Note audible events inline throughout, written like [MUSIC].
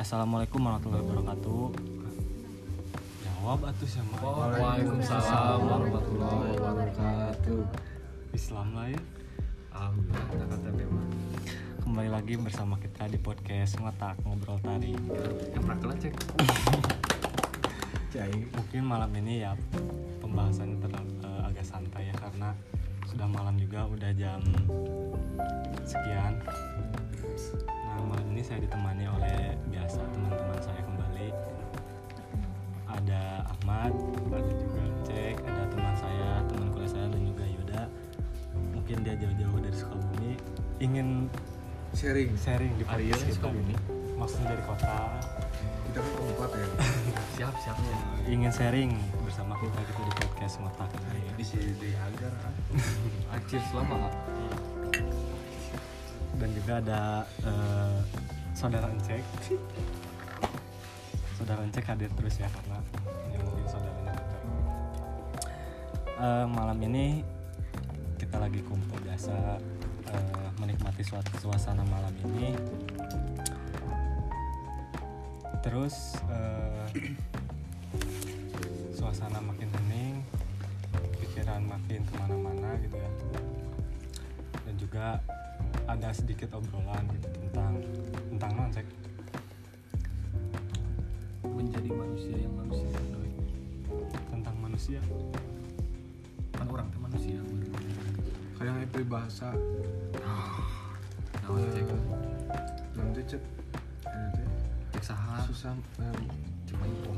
assalamualaikum warahmatullahi wabarakatuh. Jawab atuh sama Waalaikumsalam warahmatullahi wabarakatuh. Islam lain. Alhamdulillah kata kata memang. Kembali lagi bersama kita di podcast ngotak ngobrol tari. Yang pernah cek. [LAUGHS] Cai. Mungkin malam ini ya pembahasannya terlalu eh, agak santai ya karena sudah malam juga udah jam sekian. Malam ini saya ditemani oleh biasa teman-teman saya kembali. Ada Ahmad, ada juga Cek, ada teman saya, teman kuliah saya dan juga Yuda. Mungkin dia jauh-jauh dari Sukabumi ingin Sharing. sharing di podcast kita. Sukabumi. Maksudnya dari kota Kita kan ya. [LAUGHS] siap siap ya. ingin sharing bersama kita gitu di podcast ngotak. Di sini di agar. Acir selama. dan juga ada eh, saudara Encek. Saudara Encek hadir terus ya karena yang mungkin saudaranya Eh, malam ini kita lagi kumpul biasa eh, menikmati suatu suasana malam ini. Terus eh, suasana makin hening pikiran makin ke mana-mana gitu ya. Dan juga ada sedikit obrolan gitu tentang tentang non sek Menjadi manusia yang manusia doi. tentang manusia Kan orang tuh manusia. kayak itu bahasa Nah, cek. nanti cek Cek saha. susah eh, Cuma info.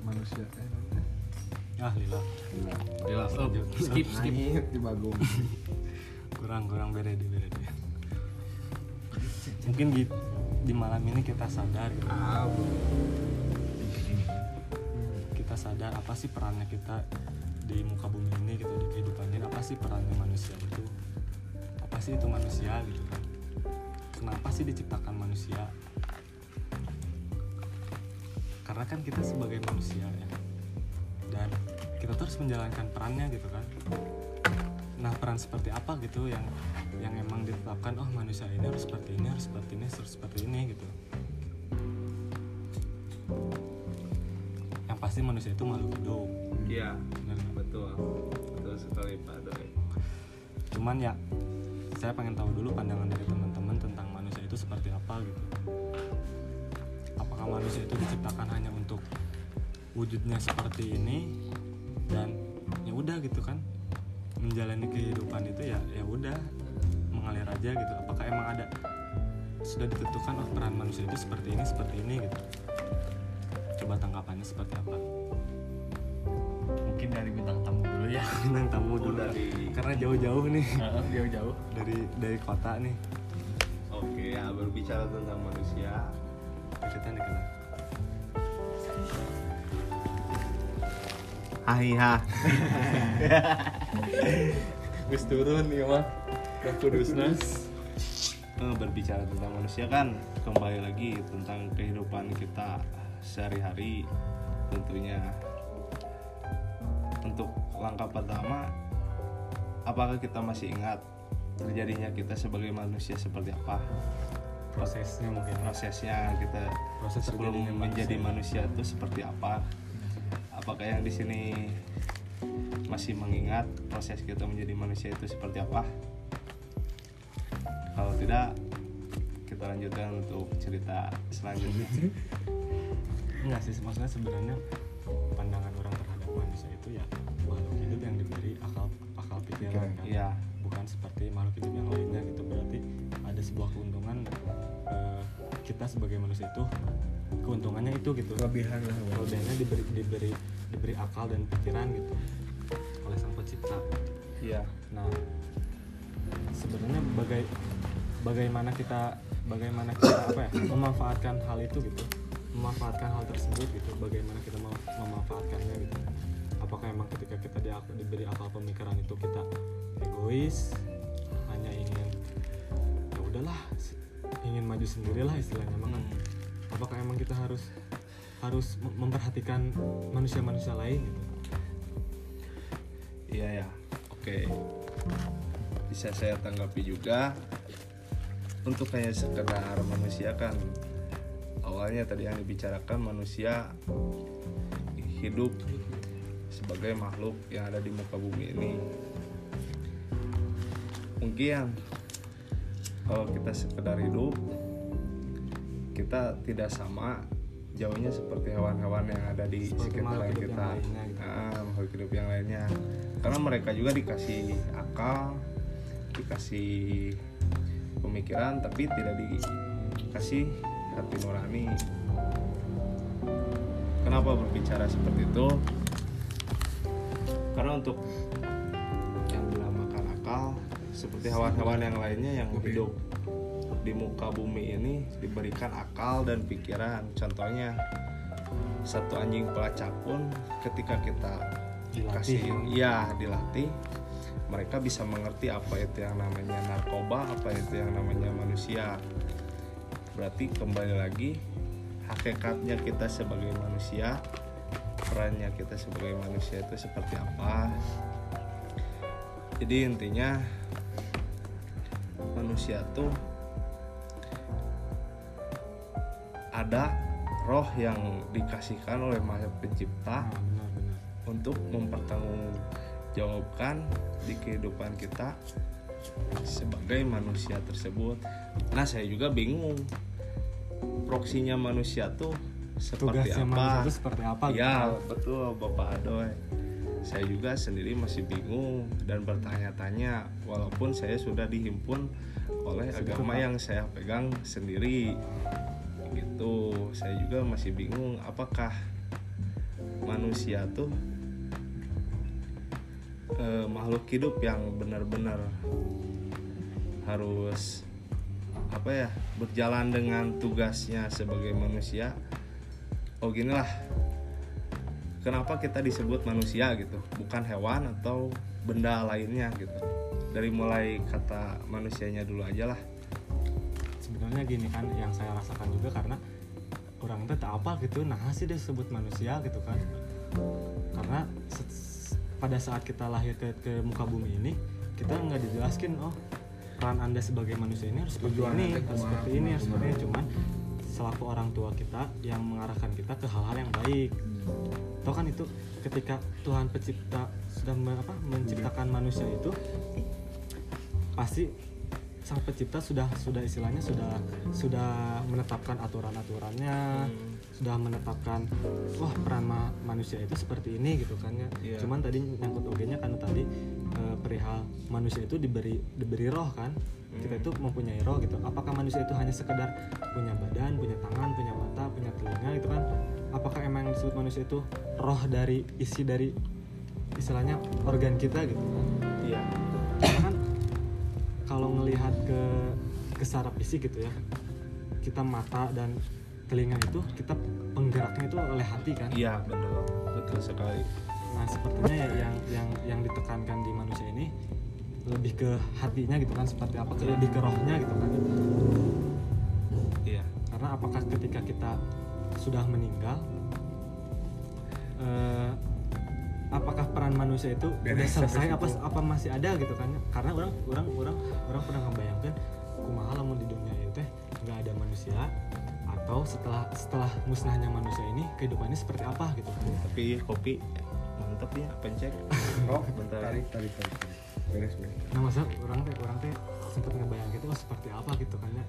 manusia teh nanti ah lila Jelas. Oh, skip skip. Di bagong [LAUGHS] kurang kurang di bere di. Mungkin di di malam ini kita sadar gitu. kita sadar apa sih perannya kita di muka bumi ini gitu di kehidupan ini. Apa sih perannya manusia itu? Apa sih itu manusia gitu? Kan kenapa sih diciptakan manusia? Karena kan kita sebagai manusia ya. Dan kita terus menjalankan perannya gitu kan. Nah peran seperti apa gitu yang yang emang ditetapkan oh manusia ini harus seperti ini harus seperti ini harus seperti ini gitu. Yang pasti manusia itu makhluk hidup. Iya, betul. Betul sekali Pak Doi. cuman ya saya pengen tahu dulu pandangan dari teman-teman tentang manusia itu seperti apa gitu. Apakah manusia itu diciptakan hanya untuk wujudnya seperti ini dan ya udah gitu kan? Menjalani kehidupan itu ya ya udah aja gitu. Apakah emang ada sudah ditentukan oh peran manusia itu seperti ini seperti ini gitu. Coba tanggapannya seperti apa? Mungkin dari bintang tamu dulu ya. [LAUGHS] Bintang tamu dulu. Dari- karena jauh-jauh nih. Jauh-jauh. dari dari kota nih. Oke, ya berbicara tentang manusia. cerita nih kan Hahiha. Gus [LAUGHS] turun ya mah. Ke. [LAUGHS] Eh, berbicara tentang manusia kan kembali lagi tentang kehidupan kita sehari-hari. Tentunya untuk langkah pertama apakah kita masih ingat terjadinya kita sebagai manusia seperti apa? Prosesnya mungkin. Prosesnya kita Proses sebelum menjadi manusia. manusia itu seperti apa? Apakah yang di sini masih mengingat proses kita menjadi manusia itu seperti apa tidak kita lanjutkan untuk cerita selanjutnya. Enggak sih maksudnya sebenarnya pandangan orang terhadap manusia itu ya makhluk hidup yang diberi akal akal pikiran kan. Iya. bukan seperti makhluk hidup yang lainnya gitu. Berarti ada sebuah keuntungan eh, kita sebagai manusia itu keuntungannya itu gitu. Kelebihan lah. Kelebihannya diberi diberi diberi akal dan pikiran gitu. Oleh sang pencipta. Iya. Nah, sebenarnya bagai bagaimana kita bagaimana kita apa ya memanfaatkan hal itu gitu, memanfaatkan hal tersebut gitu, bagaimana kita mem- memanfaatkannya gitu. Apakah emang ketika kita di, diberi akal pemikiran itu kita egois, hanya ingin ya udahlah, ingin maju sendirilah istilahnya emang kan. Apakah emang kita harus harus mem- memperhatikan manusia-manusia lain gitu? iya ya oke bisa saya tanggapi juga untuk kayak sekedar manusia kan awalnya tadi yang dibicarakan manusia hidup sebagai makhluk yang ada di muka bumi ini. Mungkin kalau kita sekedar hidup kita tidak sama jauhnya seperti hewan-hewan yang ada di Seperti hidup kita. gitu. Ah, makhluk hidup yang lainnya. Karena mereka juga dikasih akal dikasih pemikiran tapi tidak dikasih hati nurani. Kenapa berbicara seperti itu? Karena untuk yang dinamakan akal seperti hewan-hewan yang lainnya yang hidup di muka bumi ini diberikan akal dan pikiran. Contohnya satu anjing pelacak pun ketika kita Dilatih, kasih ya. ya dilatih mereka bisa mengerti apa itu yang namanya narkoba apa itu yang namanya manusia berarti kembali lagi hakikatnya kita sebagai manusia perannya kita sebagai manusia itu seperti apa jadi intinya manusia tuh ada roh yang dikasihkan oleh Maha Pencipta Nah, benar-benar. untuk mempertanggungjawabkan di kehidupan kita sebagai manusia tersebut. Nah, saya juga bingung proksinya manusia tuh seperti Tugasnya apa? manusia itu seperti apa? Ya, betul Bapak Adoy. Saya juga sendiri masih bingung dan bertanya-tanya walaupun saya sudah dihimpun oleh agama Pak. yang saya pegang sendiri. Gitu. Saya juga masih bingung apakah manusia tuh eh, makhluk hidup yang benar-benar harus apa ya berjalan dengan tugasnya sebagai manusia. Oh gini lah kenapa kita disebut manusia gitu? Bukan hewan atau benda lainnya gitu. Dari mulai kata manusianya dulu aja lah. Sebenarnya gini kan yang saya rasakan juga karena orang teh tak apa gitu. Nah sih disebut manusia gitu kan. Karena pada saat kita lahir ke, ke muka bumi ini kita nggak dijelaskin oh peran anda sebagai manusia ini harus seperti ini harus seperti ini harus seperti ini. cuman selaku orang tua kita yang mengarahkan kita ke hal-hal yang baik. Tahu kan itu ketika Tuhan pencipta sudah me- apa, menciptakan manusia itu pasti sang pencipta sudah sudah istilahnya sudah sudah menetapkan aturan-aturannya sudah menetapkan wah peran ma- manusia itu seperti ini gitu kan ya. Iya. cuman tadi nyangkut ogenya kan tadi eh, perihal manusia itu diberi diberi roh kan. Kita itu mempunyai roh gitu. Apakah manusia itu hanya sekedar punya badan punya tangan punya mata punya telinga gitu kan? Apakah emang yang disebut manusia itu roh dari isi dari istilahnya organ kita gitu kan? Iya. Karena kan kalau ngelihat ke ke saraf isi gitu ya kita mata dan telinga itu kita penggeraknya itu oleh hati kan? Iya betul. Betul sekali. Nah sepertinya ya yang yang yang ditekankan di manusia ini lebih ke hatinya gitu kan? Seperti apa? Ke- lebih ke rohnya gitu kan? Iya. Karena apakah ketika kita sudah meninggal eh, apakah peran manusia itu udah [LAUGHS] Beres selesai? Apa apa masih ada gitu kan? Karena orang orang orang orang pernah ngebayangkan kumaha lamun di dunia itu teh nggak ada manusia atau setelah setelah musnahnya manusia ini kehidupannya seperti apa gitu kan tapi kopi mantep ya pencet [LAUGHS] Oh, Bentar. tarik, tarik, tarik, tarik. Beres, beres. nah masa orang teh orang teh sempat ngebayang gitu oh, seperti apa gitu kan ya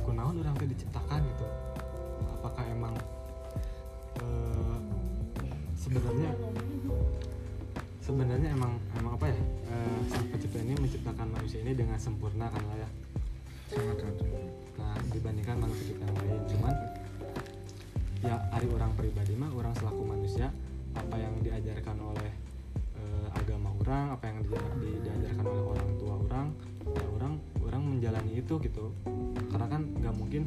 kunaon orang teh diciptakan gitu apakah emang eh, sebenarnya sebenarnya emang emang apa ya eh, sang pencipta ini menciptakan manusia ini dengan sempurna kan lah ya Sangat, sangat. Nah dibandingkan manusia pencipta yang lain. Cuman ya hari orang pribadi mah orang selaku manusia apa yang diajarkan oleh eh, agama orang apa yang dia- di- diajarkan oleh orang tua orang ya orang orang menjalani itu gitu. Karena kan nggak mungkin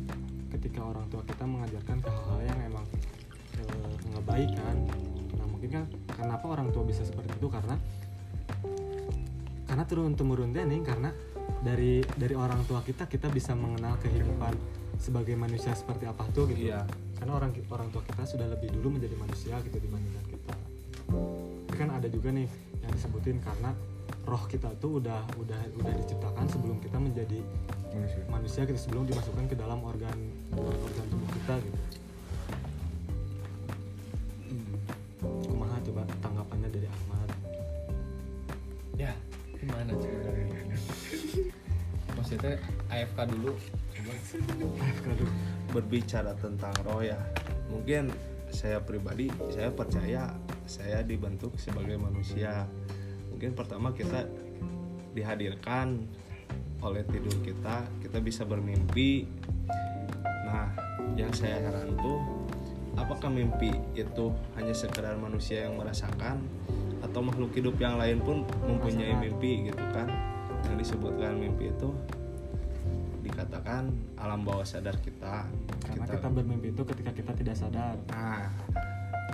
ketika orang tua kita mengajarkan ke hal-hal yang emang eh, nggak baik kan. Nah mungkin kan kenapa orang tua bisa seperti itu? Karena karena turun temurun nih karena dari dari orang tua kita kita bisa mengenal kehidupan sebagai manusia seperti apa tuh gitu. Iya. karena orang orang tua kita sudah lebih dulu menjadi manusia gitu dibandingkan kita. Tapi kan ada juga nih yang disebutin karena roh kita tuh udah udah udah diciptakan sebelum kita menjadi manusia. manusia gitu sebelum dimasukkan ke dalam organ organ tubuh kita gitu AFK dulu. Coba Aduh, berbicara tentang roh ya. Mungkin saya pribadi saya percaya saya dibentuk sebagai manusia. Mungkin pertama kita dihadirkan oleh tidur kita kita bisa bermimpi. Nah yang saya heran tuh apakah mimpi itu hanya sekedar manusia yang merasakan? Atau makhluk hidup yang lain pun mempunyai mimpi gitu kan? Yang disebutkan mimpi itu dikatakan alam bawah sadar kita karena kita bermimpi itu ketika kita tidak sadar Nah,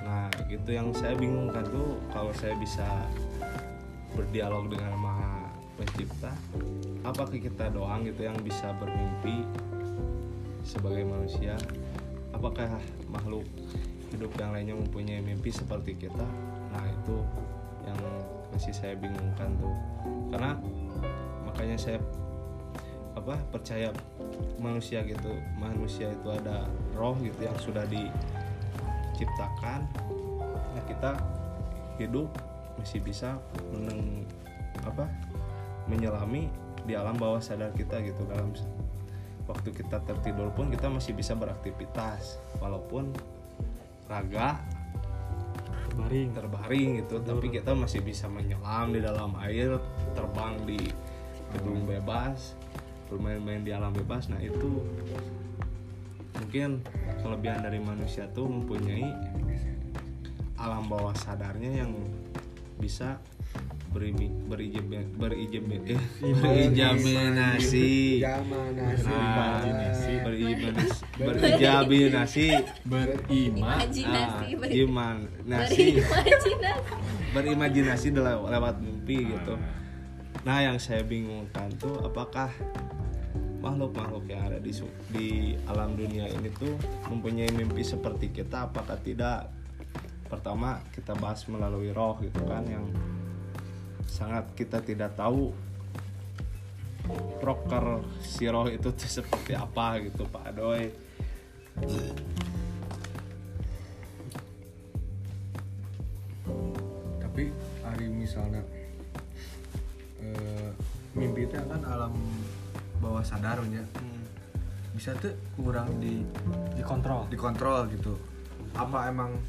nah gitu yang saya bingungkan tuh kalau saya bisa berdialog dengan Maha Pencipta, apakah kita doang gitu yang bisa bermimpi sebagai manusia? Apakah makhluk hidup yang lainnya mempunyai mimpi seperti kita? Nah itu yang masih saya bingungkan tuh, karena makanya saya apa percaya manusia gitu manusia itu ada roh gitu yang sudah diciptakan. Nah kita hidup masih bisa meneng apa menyelami di alam bawah sadar kita gitu. Dalam waktu kita tertidur pun kita masih bisa beraktivitas walaupun raga baring terbaring gitu. Tapi kita masih bisa menyelam di dalam air terbang di gedung bebas bermain-main di alam bebas nah itu mungkin kelebihan dari manusia tuh mempunyai alam bawah sadarnya yang bisa eh, berijabinasi Berimajinasi. berimajinasi berijabinasi ah, beri- iman nasi berimajinasi. berimajinasi lew- lewat mimpi gitu. Nah, yang saya bingungkan tuh apakah makhluk-makhluk yang ada di di alam dunia ini tuh mempunyai mimpi seperti kita apakah tidak? Pertama, kita bahas melalui roh gitu kan yang sangat kita tidak tahu proker si roh itu tuh seperti apa gitu Pak Adoy. tapi hari misalnya mimpi itu kan alam bawah sadarnya bisa tuh kurang di dikontrol. dikontrol gitu. Apa emang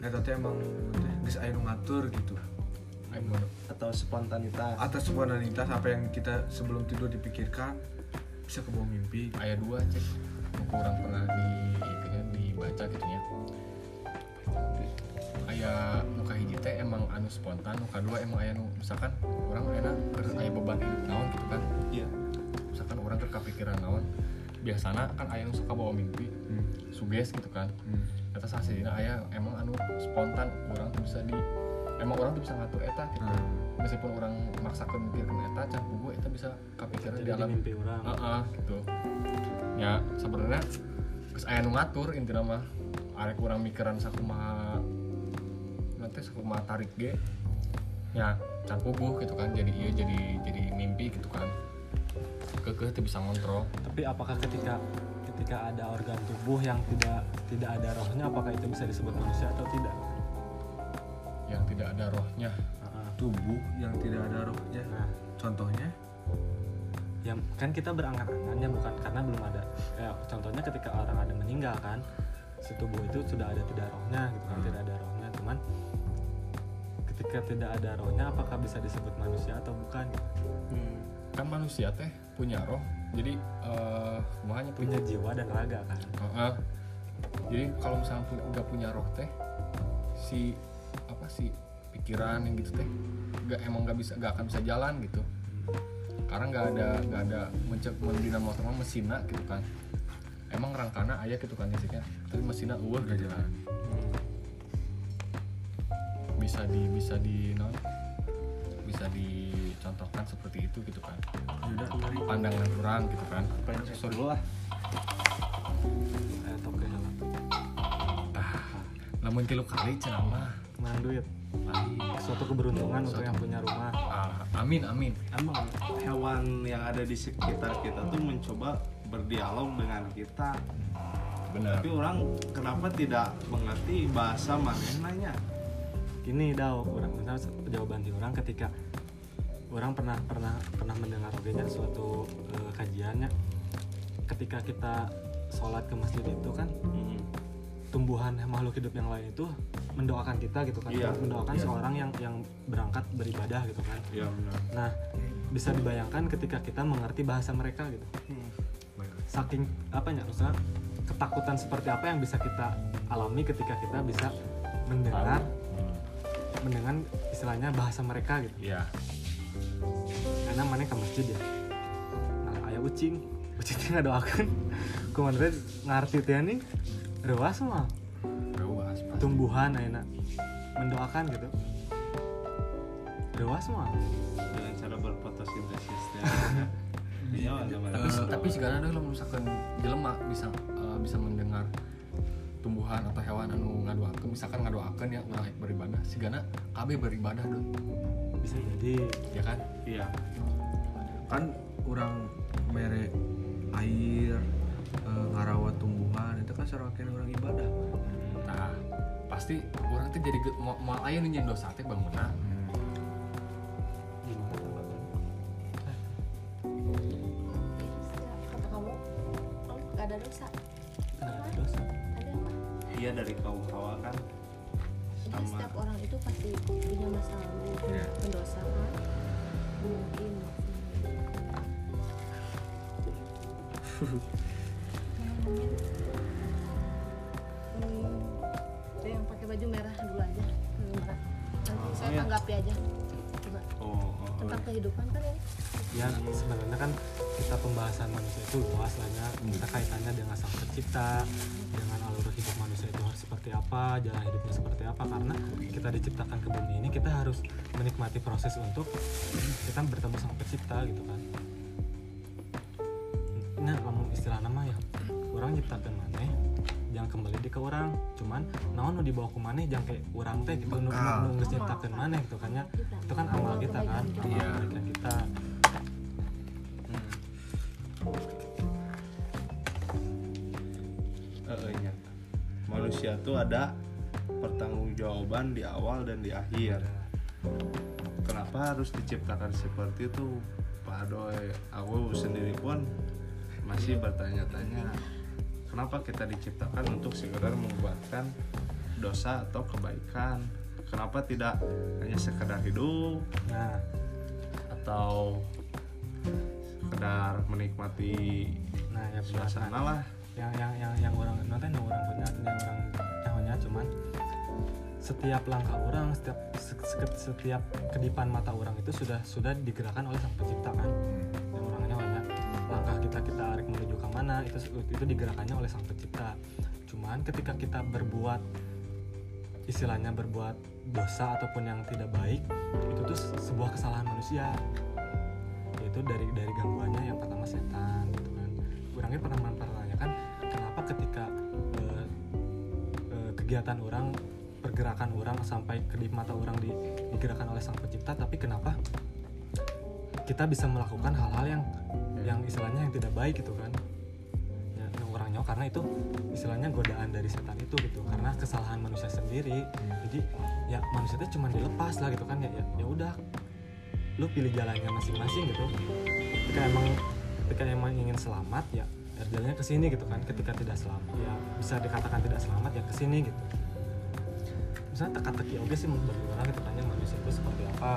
eta teh emang geus aya nu ngatur gitu? Atau spontanitas. atas spontanitas apa yang kita sebelum tidur dipikirkan bisa ke bawah mimpi. Ayat dua cek buku orang pernah di itunya dibaca gitu ya ayah nuka hiji teh emang anu spontan nuka dua emang ayah nu misalkan orang enak ke ayah beban hidup naon gitu kan Iya. misalkan orang ke kepikiran naon biasanya kan ayah nu suka bawa mimpi hmm. suges gitu kan Hmm. atas hasilnya ayah emang anu spontan orang tuh bisa di emang orang tuh bisa ngatur eta gitu Hmm. meskipun orang maksakan mikirkan eta can pugu eta bisa kepikiran di jadi di alam mimpi orang Heeh, gitu ya sebenarnya geus aya nu ngatur intina mah arek kurang mikiran sakumaha nanti sakumaha tarik ge ya can puguh gitu kan jadi iya jadi jadi mimpi gitu kan. Kekeh teu bisa ngontrol. Tapi apakah ketika ketika ada organ tubuh yang tidak tidak ada rohnya apakah itu bisa disebut manusia atau tidak? Yang tidak ada rohnya. Ah, tubuh yang tidak ada rohnya. Nah contohnya? Yang kan kita berangan-angannya bukan karena belum ada ya contohnya ketika orang ada meninggal kan si tubuh itu sudah ada tidak rohnya gitu kan Hmm. tidak ada rohnya. Cuman ketika tidak ada rohnya apakah bisa disebut manusia atau bukan? Kan manusia teh punya roh jadi eh kumahanya punya jiwa dan raga kan? Heeh. jadi kalau misalnya pu- udah punya roh teh si apa sih pikiran yang gitu teh nggak emang nggak bisa nggak akan bisa jalan gitu. Karena nggak ada nggak ada mencek mendinamo mah mesinnya gitu kan. Emang rangkana ayah gitu kan listriknya tapi mesinnya uah gitu kan bisa di bisa di non bisa dicontohkan seperti itu gitu kan. Udah mari pandangan orang gitu kan. Sorry dulu lah. eh, ke lamun tilu kali cenah mah menang duit? Baik. suatu keberuntungan untuk yang punya rumah. Ah, amin amin. Emang hewan yang ada di sekitar kita tuh mencoba berdialog dengan kita. Benar. Tapi orang kenapa tidak mengerti bahasa manehnya gini dah orang misalnya jawaban di orang ketika orang pernah pernah pernah mendengar ogenya suatu eh, kajiannya ketika kita sholat ke masjid itu kan Hmm. tumbuhan makhluk hidup yang lain itu mendoakan kita gitu kan Iya, mendoakan iya. seorang yang yang berangkat beribadah gitu kan. Ya benar. Nah bisa dibayangkan ketika kita mengerti bahasa mereka gitu. Saking apa ya maksudnya ketakutan seperti apa yang bisa kita alami ketika kita bisa mendengar mendengar istilahnya bahasa mereka gitu. Ya karena mana ke masjid ya. Nah ayah ucing. Ucing nggak doakan. [LAUGHS] Kemarin ngerti teh nih? Rewas mah. Ruas tumbuhan ayeuna. Mendoakan gitu. Rewas mah. Dengan cara berfotosintesis [LAUGHS] iya tapi tapi sekarang ada lo misalkan jelema bisa eh, bisa mendengar tumbuhan atau hewan anu ngadoakeun misalkan ngadoakeun ya urang rek beribadah sigana KB beribadah dong bisa jadi. Ya kan? Iya. Kan orang mere air eh, ngarawat tumbuhan itu kan serangkaian orang ibadah. Nah pasti orang tuh jadi mau mau aya nu nyen dosa teh bangunan gimana tanggapan kata kamu oh, ada dosa. Ada dosa iya dari kaum hawa kan jadi Sama. setiap orang itu pasti punya masa lalu Iya. pendosa kan mungkin Namanya, hmm, itu yang pakai baju merah dulu aja Hmm, merah. nanti saya iya. tanggapi aja coba oh, oh, tentang kehidupan kan ini ya sebenarnya kan kita pembahasan manusia itu luas lah ya kita kaitannya dengan sang pencipta dengan manusia itu harus seperti apa jalan hidupnya seperti apa. Karena kita diciptakan ke bumi ini kita harus menikmati proses untuk kita bertemu sang pencipta gitu kan. Nah ngomong istilah nama ya. Orang nyiptakan mana jangan kembali di ke orang. Cuman naon nu dibawa ke mana jangan kayak orang teh gitu nu Bekal. nu nyiptakeun mana gitu kan ya. Itu kan amal kita kan amal Iya. kebaikan kita tuh ada pertanggungjawaban di awal dan di akhir. Kenapa harus diciptakan seperti itu? Pak Adoy aku sendiri pun masih bertanya-tanya kenapa kita diciptakan untuk sekedar membuatkan dosa atau kebaikan? Kenapa tidak hanya sekedar hidup? Nah. Atau sekedar menikmati nah ya suasana lah. yang yang yang yang orang nonton yang orang punya yang orang cuman setiap langkah orang setiap se- se- setiap kedipan mata orang itu sudah sudah digerakkan oleh sang pencipta kan? Yang orang nyahonya langkah kita kita arik menuju ke mana itu itu digerakkannya oleh sang pencipta. Cuman ketika kita berbuat istilahnya berbuat dosa ataupun yang tidak baik itu tuh sebuah kesalahan manusia. Yaitu dari dari gangguannya yang pertama setan gitu kan. Orangnya pernah mempertanyakan kegiatan orang pergerakan orang sampai kedip mata orang di, digerakkan oleh sang pencipta tapi kenapa kita bisa melakukan hal-hal yang yang istilahnya yang tidak baik gitu kan? Ya, yang orang nyawa karena itu istilahnya godaan dari setan itu gitu karena kesalahan manusia sendiri. Jadi ya manusia itu cuma dilepas lah gitu kan ya ya, ya udah lu pilih jalannya masing-masing gitu. Ketika emang ketika emang ingin selamat ya ya jalannya ke sini gitu kan ketika tidak selamat. Ya bisa dikatakan tidak selamat ya ke sini gitu. Misalnya teka-teki oke sih bagi orang gitu kan ya manusia itu seperti apa?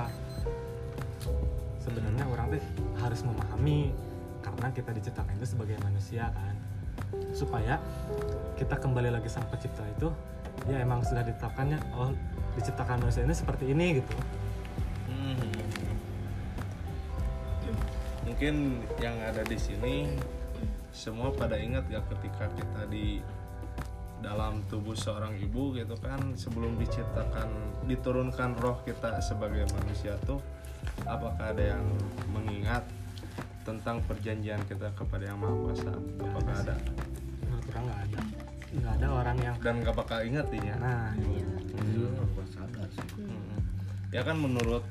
Sebenarnya orang tuh harus memahami karena kita diciptakan itu sebagai manusia kan. Supaya kita kembali lagi sang pencipta itu ya emang sudah ditetapkannya oh diciptakan manusia ini seperti ini gitu. Hmm. Mungkin yang ada di sini semua pada ingat gak ketika kita di dalam tubuh seorang ibu gitu kan? Sebelum diciptakan diturunkan roh kita sebagai manusia tuh apakah ada yang mengingat tentang perjanjian kita kepada yang maha kuasa? Apakah ada? Menurut orang nggak ada. Nggak ada orang yang dan gak bakal ingat ya? Nah Iya. itu juga nggak pernah sadar sih. Mm. ya kan menurut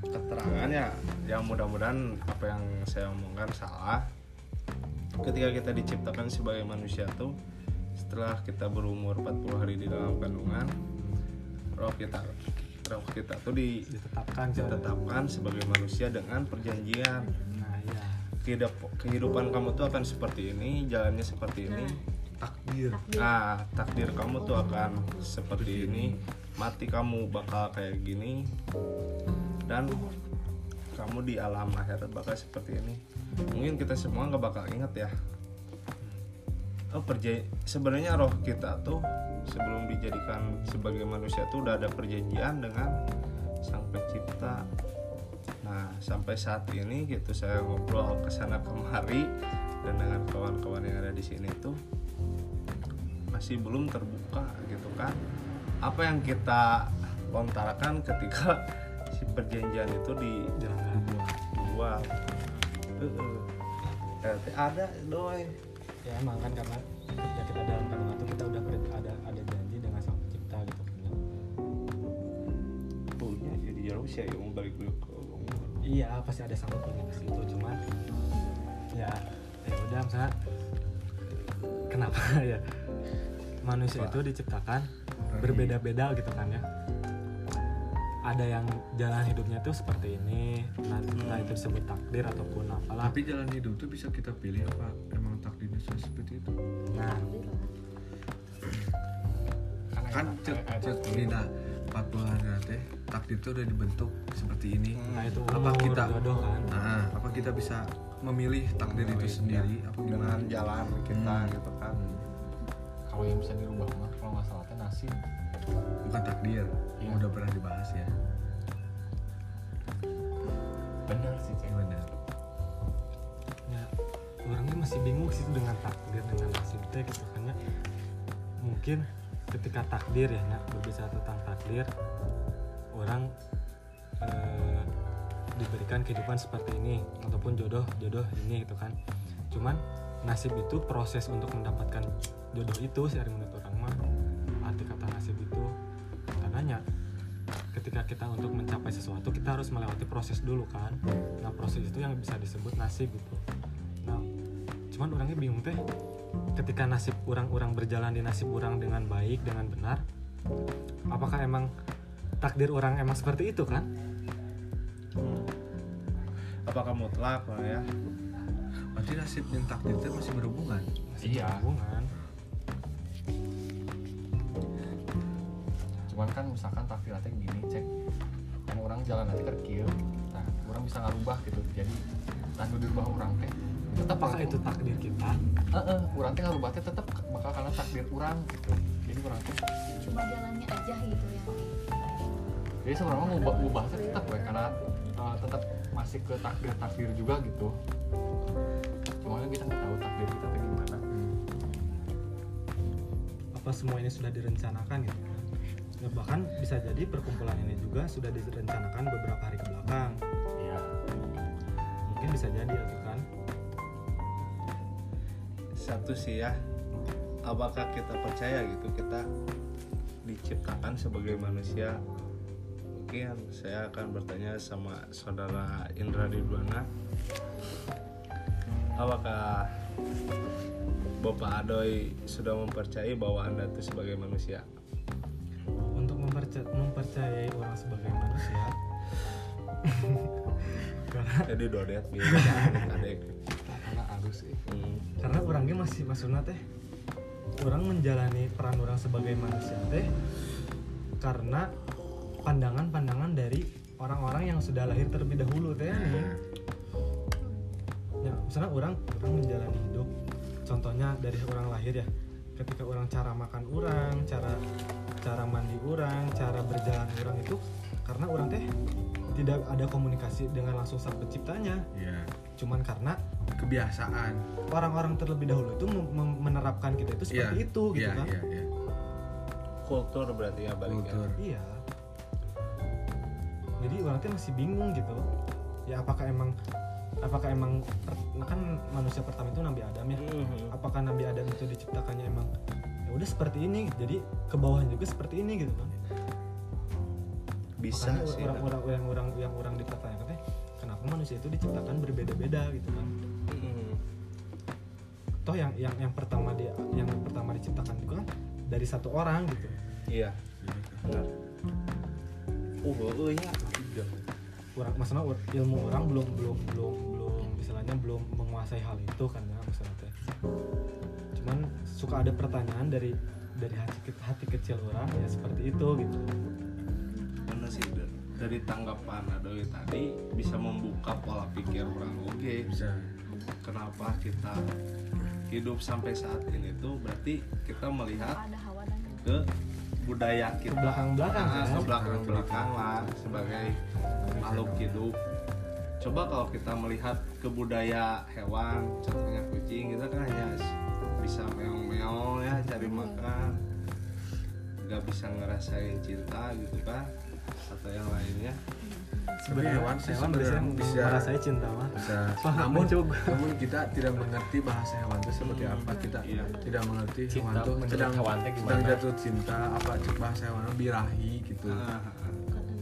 keterangan ya yang mudah-mudahan apa yang saya omongkan salah ketika kita diciptakan sebagai manusia tuh setelah kita berumur 40 hari di dalam kandungan roh kita roh kita tuh di- ditetapkan ditetapkan sebagai manusia dengan perjanjian. Nah iya. Kehidup- kehidupan kamu tuh akan seperti ini jalannya seperti ini. Takdir. Takdir. Nah, takdir kamu tuh akan seperti ini. Mati kamu bakal kayak gini. Dan kamu di alam akhirat bakal seperti ini. Mungkin kita semua nggak bakal inget ya. Oh, perja sebenarnya roh kita tuh sebelum dijadikan sebagai manusia tuh udah ada perjanjian dengan Sang Pencipta. Nah, sampai saat ini gitu saya ngobrol ke sana kemari dan dengan kawan-kawan yang ada di sini tuh masih belum terbuka gitu kan apa yang kita lontarkan ketika [LAUGHS] si perjanjian itu di dibuat Eh, teh ada doi ya emang kan karena ketika kita dalam kandungan itu kita udah ada ada janji dengan sang pencipta gitu. Kan ya. punya jadi jauh sih ya mau balik dulu ke iya pasti ada sangkut pautnya ke situ cuman ya ya udah misalnya kenapa [LAUGHS] ya manusia itu diciptakan berbeda-beda gitu kan ya ada yang jalan hidupnya tuh seperti ini. Nah, entah itu disebut takdir ataupun apalah. Tapi jalan hidup tuh bisa kita pilih apa? Emang takdirnya sudah seperti itu? Nah. Kan cek cek kayak- Nina 40 hari teh. Takdir tuh udah dibentuk seperti ini. Nah itu apa kita jodoh kan. Nah apa kita bisa memilih takdir itu Memilih, sendiri? Apa dengan gimana? jalan kita Hmm. gitu kan. Kalau yang bisa dirubah mah kalau nggak salah teh nasib. Bukan takdir Iya. udah pernah dibahas ya. Benar sih cek. Benar. Ya orangnya masih bingung sih dengan takdir dengan nasib teh gitu kan ya mungkin ketika takdir ya nak berbicara tentang takdir orang eh, diberikan kehidupan seperti ini ataupun jodoh jodoh ini gitu kan. Cuman nasib itu proses untuk mendapatkan jodoh itu sih dari menurut orang mah ketika kita untuk mencapai sesuatu kita harus melewati proses dulu kan. Nah proses itu yang bisa disebut nasib gitu. Nah cuman orangnya bingung teh ketika nasib orang-orang berjalan di nasib orang dengan baik dengan benar apakah emang takdir orang emang seperti itu kan? Apakah mutlak lah ya? Berarti nasib dan takdir itu masih berhubungan? Masih Iya. berhubungan. Cuman kan misalkan takdiratnya jalan nanti kerkil nah orang bisa ngarubah gitu. Jadi tanpa dirubah orang teh tetap apakah itu takdir kita? Heeh, orang teh ngarubah teh tetap bakal karena takdir orang gitu. Jadi orang teh cuma jalannya aja gitu ya jadi sebenarnya mau ubah ubah teh tetap we karena uh, tetap masih ke takdir takdir juga gitu. Cuma kan kita nggak tahu takdir kita teh gimana. Apa semua ini sudah direncanakan gitu kan Ya, bahkan bisa jadi perkumpulan ini juga sudah direncanakan beberapa hari ke belakang. Iya. Mungkin bisa jadi itu kan? Satu sih ya. Apakah kita percaya gitu kita diciptakan sebagai manusia? Mungkin saya akan bertanya sama saudara Indra Ridwana. Apakah Bapak Adoy sudah mempercayai bahwa anda itu sebagai manusia memperca- mempercayai orang sebagai manusia. [LAUGHS] Karena jadi dodet adek karena harus sih. Hmm. karena orangnya masih maksudnya teh orang menjalani peran orang sebagai manusia teh karena pandangan-pandangan dari orang-orang yang sudah lahir terlebih dahulu teh nih. Ya misalnya orang orang menjalani hidup contohnya dari orang lahir ya ketika orang cara makan orang cara cara mandi orang cara berjalan orang itu karena orang teh tidak ada komunikasi dengan langsung sang penciptanya. Ya cuman karena kebiasaan. orang-orang terlebih dahulu itu menerapkan kita itu seperti Iya, itu gitu iya, kan? iya, iya. kultur berarti ya baliknya kultur. Iya. Jadi orang tuh masih bingung gitu. Ya apakah emang apakah emang kan manusia pertama itu Nabi Adam ya? Mhm. apakah Nabi Adam itu diciptakannya emang ya udah seperti ini jadi ke bawah juga seperti ini gitu kan bisa Makanya sih. orang-orang yang orang yang orang dipertanyakan teh kenapa manusia itu diciptakan berbeda-beda gitu kan Mm. toh yang yang yang pertama dia yang pertama diciptakan juga kan dari satu orang gitu. Iya. Benar. Uh uh, ya orang maksudnya ilmu orang belum belum belum belum istilahnya belum menguasai hal itu kan ya maksudnya teh suka ada pertanyaan dari dari hati, hati kecil orang ya seperti itu gitu. Bener sih da- dari tanggapan Adoy tadi bisa membuka pola pikir orang oke. Bisa. Kenapa kita hidup sampai saat ini tuh berarti kita melihat ke budaya kita. Ke belakang-belakang, Nah, ke belakang-belakang lah sebagai makhluk hidup. Coba kalau kita melihat ke budaya hewan contohnya kucing kita kan hanya bisa meong-meong ya cari makan. Nggak bisa ngerasain cinta gitu kan atau yang lainnya tapi hewan sih hewan sebenarnya bisa merasai cinta mah bisa. [LAUGHS] Paham, namun namun kita tidak mengerti bahasa hewan itu seperti apa. Kita Iya. tidak mengerti Cinta hewan itu sedang hewan sedang gimana? jatuh cinta apa bahasa hewan birahi gitu. Ah,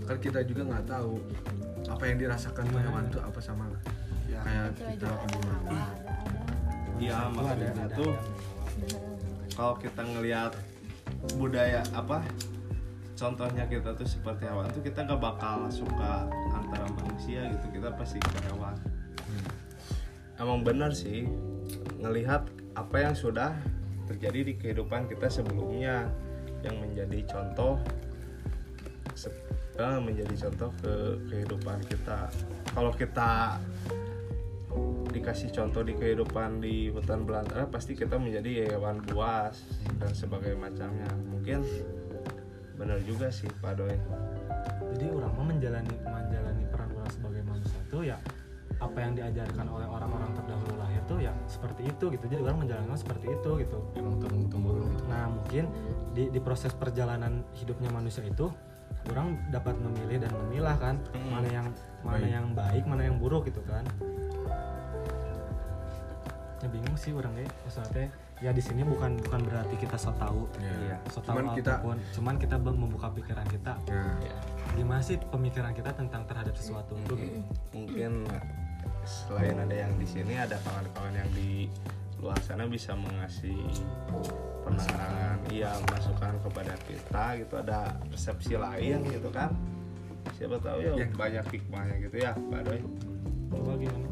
kan kita juga nggak tahu apa yang dirasakan tuh hewan itu apa sama ya. kayak kita juga Iya, maksudnya ada- tuh ada- kalau kita ngelihat budaya apa contohnya kita tuh seperti hewan tuh kita gak bakal suka antara manusia gitu kita pasti ke hewan. Emang benar sih ngelihat apa yang sudah terjadi di kehidupan kita sebelumnya yang menjadi contoh eh, menjadi contoh ke kehidupan kita. Kalau kita dikasih contoh di kehidupan di hutan belantara pasti kita menjadi hewan buas dan sebagai macamnya. Mungkin benar juga sih Pak Doi. Jadi orang mah menjalani menjalani peran orang sebagai manusia itu ya apa yang diajarkan oleh orang-orang terdahulu lahir tuh ya seperti itu gitu. Jadi orang menjalankan seperti itu gitu. Emang turun temurun gitu. Nah mungkin di, di proses perjalanan hidupnya manusia itu orang dapat memilih dan memilah kan Hmm. mana yang mana Baik. yang baik mana yang buruk gitu kan ya bingung sih orang deh maksudnya ya di sini bukan bukan berarti kita so tahu Iya. so tahu Cuman kita- apa pun. Cuman kita membuka pikiran kita. Ya, gimana sih pemikiran kita tentang terhadap sesuatu? Itu gitu mungkin selain ada yang di sini ada kawan-kawan yang di luar sana bisa mengasih pandangan iya masukan kepada kita gitu. Ada persepsi lain gitu kan. Siapa tahu ya Yang- banyak hikmahnya gitu ya Pak Doi. Coba gimana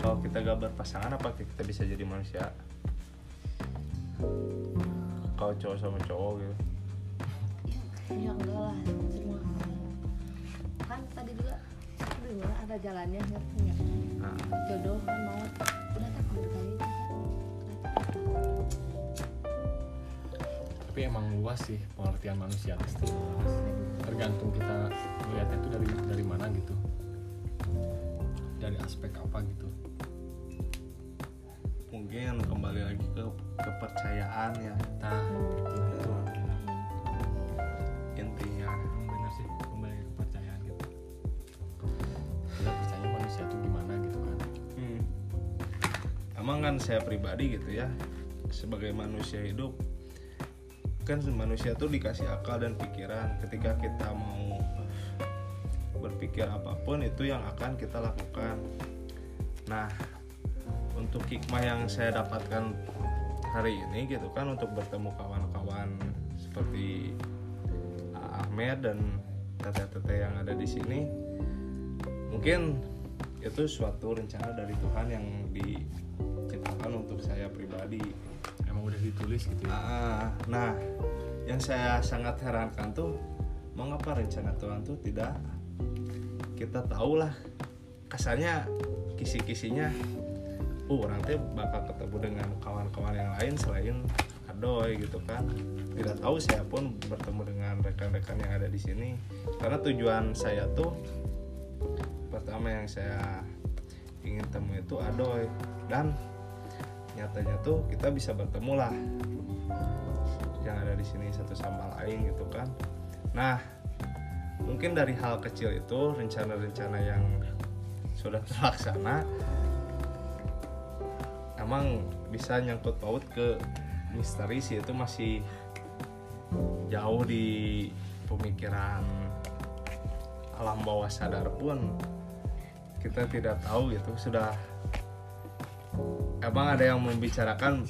kalau kita gak berpasangan apa kita bisa jadi manusia? Kalau cowok sama cowok gitu. Ya enggak lah semua. Kan tadi juga dulu ada jalannya ngerti ya nah, jodoh kan mau udah tak ambil tapi emang luas sih pengertian manusia itu. Luas. tergantung kita melihatnya itu dari dari mana gitu. Dari aspek apa gitu. Mungkin kembali lagi ke kepercayaan ya. Nah itu intinya. Emang bener sih kembali ke kepercayaan gitu. Kita percaya manusia itu gimana gitu kan. Hmm. Emang kan saya pribadi gitu ya sebagai manusia hidup kan manusia tuh dikasih akal dan pikiran ketika kita mau berpikir apa pun itu yang akan kita lakukan. Nah untuk hikmah yang saya dapatkan hari ini gitu kan untuk bertemu kawan-kawan seperti Ahmed dan tete-tete yang ada di sini mungkin itu suatu rencana dari Tuhan yang diciptakan untuk saya pribadi. Emang udah ditulis gitu ya? Ah, nah, yang saya sangat herankan tuh mengapa rencana Tuhan tuh tidak kita tahu lah kasarnya kisi-kisinya uh orang teh bakal ketemu dengan kawan-kawan yang lain selain Adoy gitu kan. Tidak tahu saya pun bertemu dengan rekan-rekan yang ada di sini. Karena tujuan saya tuh pertama yang saya ingin temui itu Adoy. Dan nyatanya tuh kita bisa bertemu lah. Yang ada di sini satu sama lain gitu kan. Nah mungkin dari hal kecil itu rencana-rencana yang sudah terlaksana emang bisa nyangkut paut ke misteri sih. Itu masih jauh di pemikiran alam bawah sadar pun kita tidak tahu gitu. Sudah emang ada yang membicarakan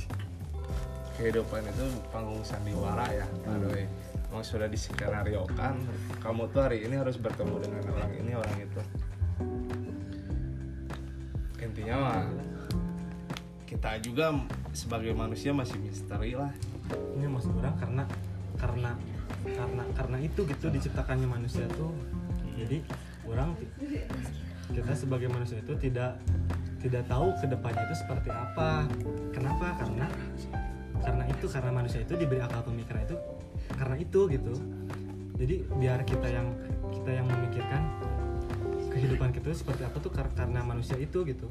kehidupan itu panggung sandiwara ya. Pak Doi emang sudah disenariokan kamu tuh hari ini harus bertemu dengan orang ini orang itu. Intinya mah kita juga sebagai manusia masih misteri lah. Ini maksud orang karena karena karena karena itu gitu diciptakannya manusia tuh. Jadi orang kita sebagai manusia itu tidak tidak tahu ke depannya itu seperti apa. Kenapa? Karena karena itu karena manusia itu diberi akal pemikiran itu karena itu gitu. Jadi biar kita yang kita yang memikirkan kehidupan kita itu seperti apa tuh kar- karena manusia itu gitu.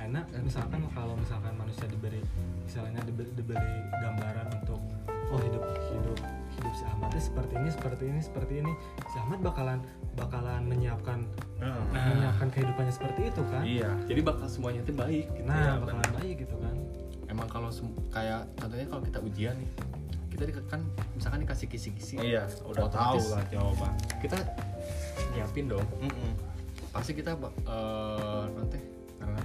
Enak misalkan kalau misalkan manusia diberi misalnya diberi, diberi gambaran untuk oh hidup hidup hidup si Ahmad seperti ini seperti ini seperti ini. Si Ahmad bakalan bakalan menyiapkan menyiapkan kehidupannya seperti itu kan? Iya. Jadi bakal semuanya itu baik gitu nah ya, bakalan baik gitu kan. Emang kalau kayak contohnya kalau kita ujian nih kita kan misalkan dikasih kisi-kisi. Iya udah tahu lah jawaban. kita nyiapin dong. Mm-mm. pasti kita eh nanti karena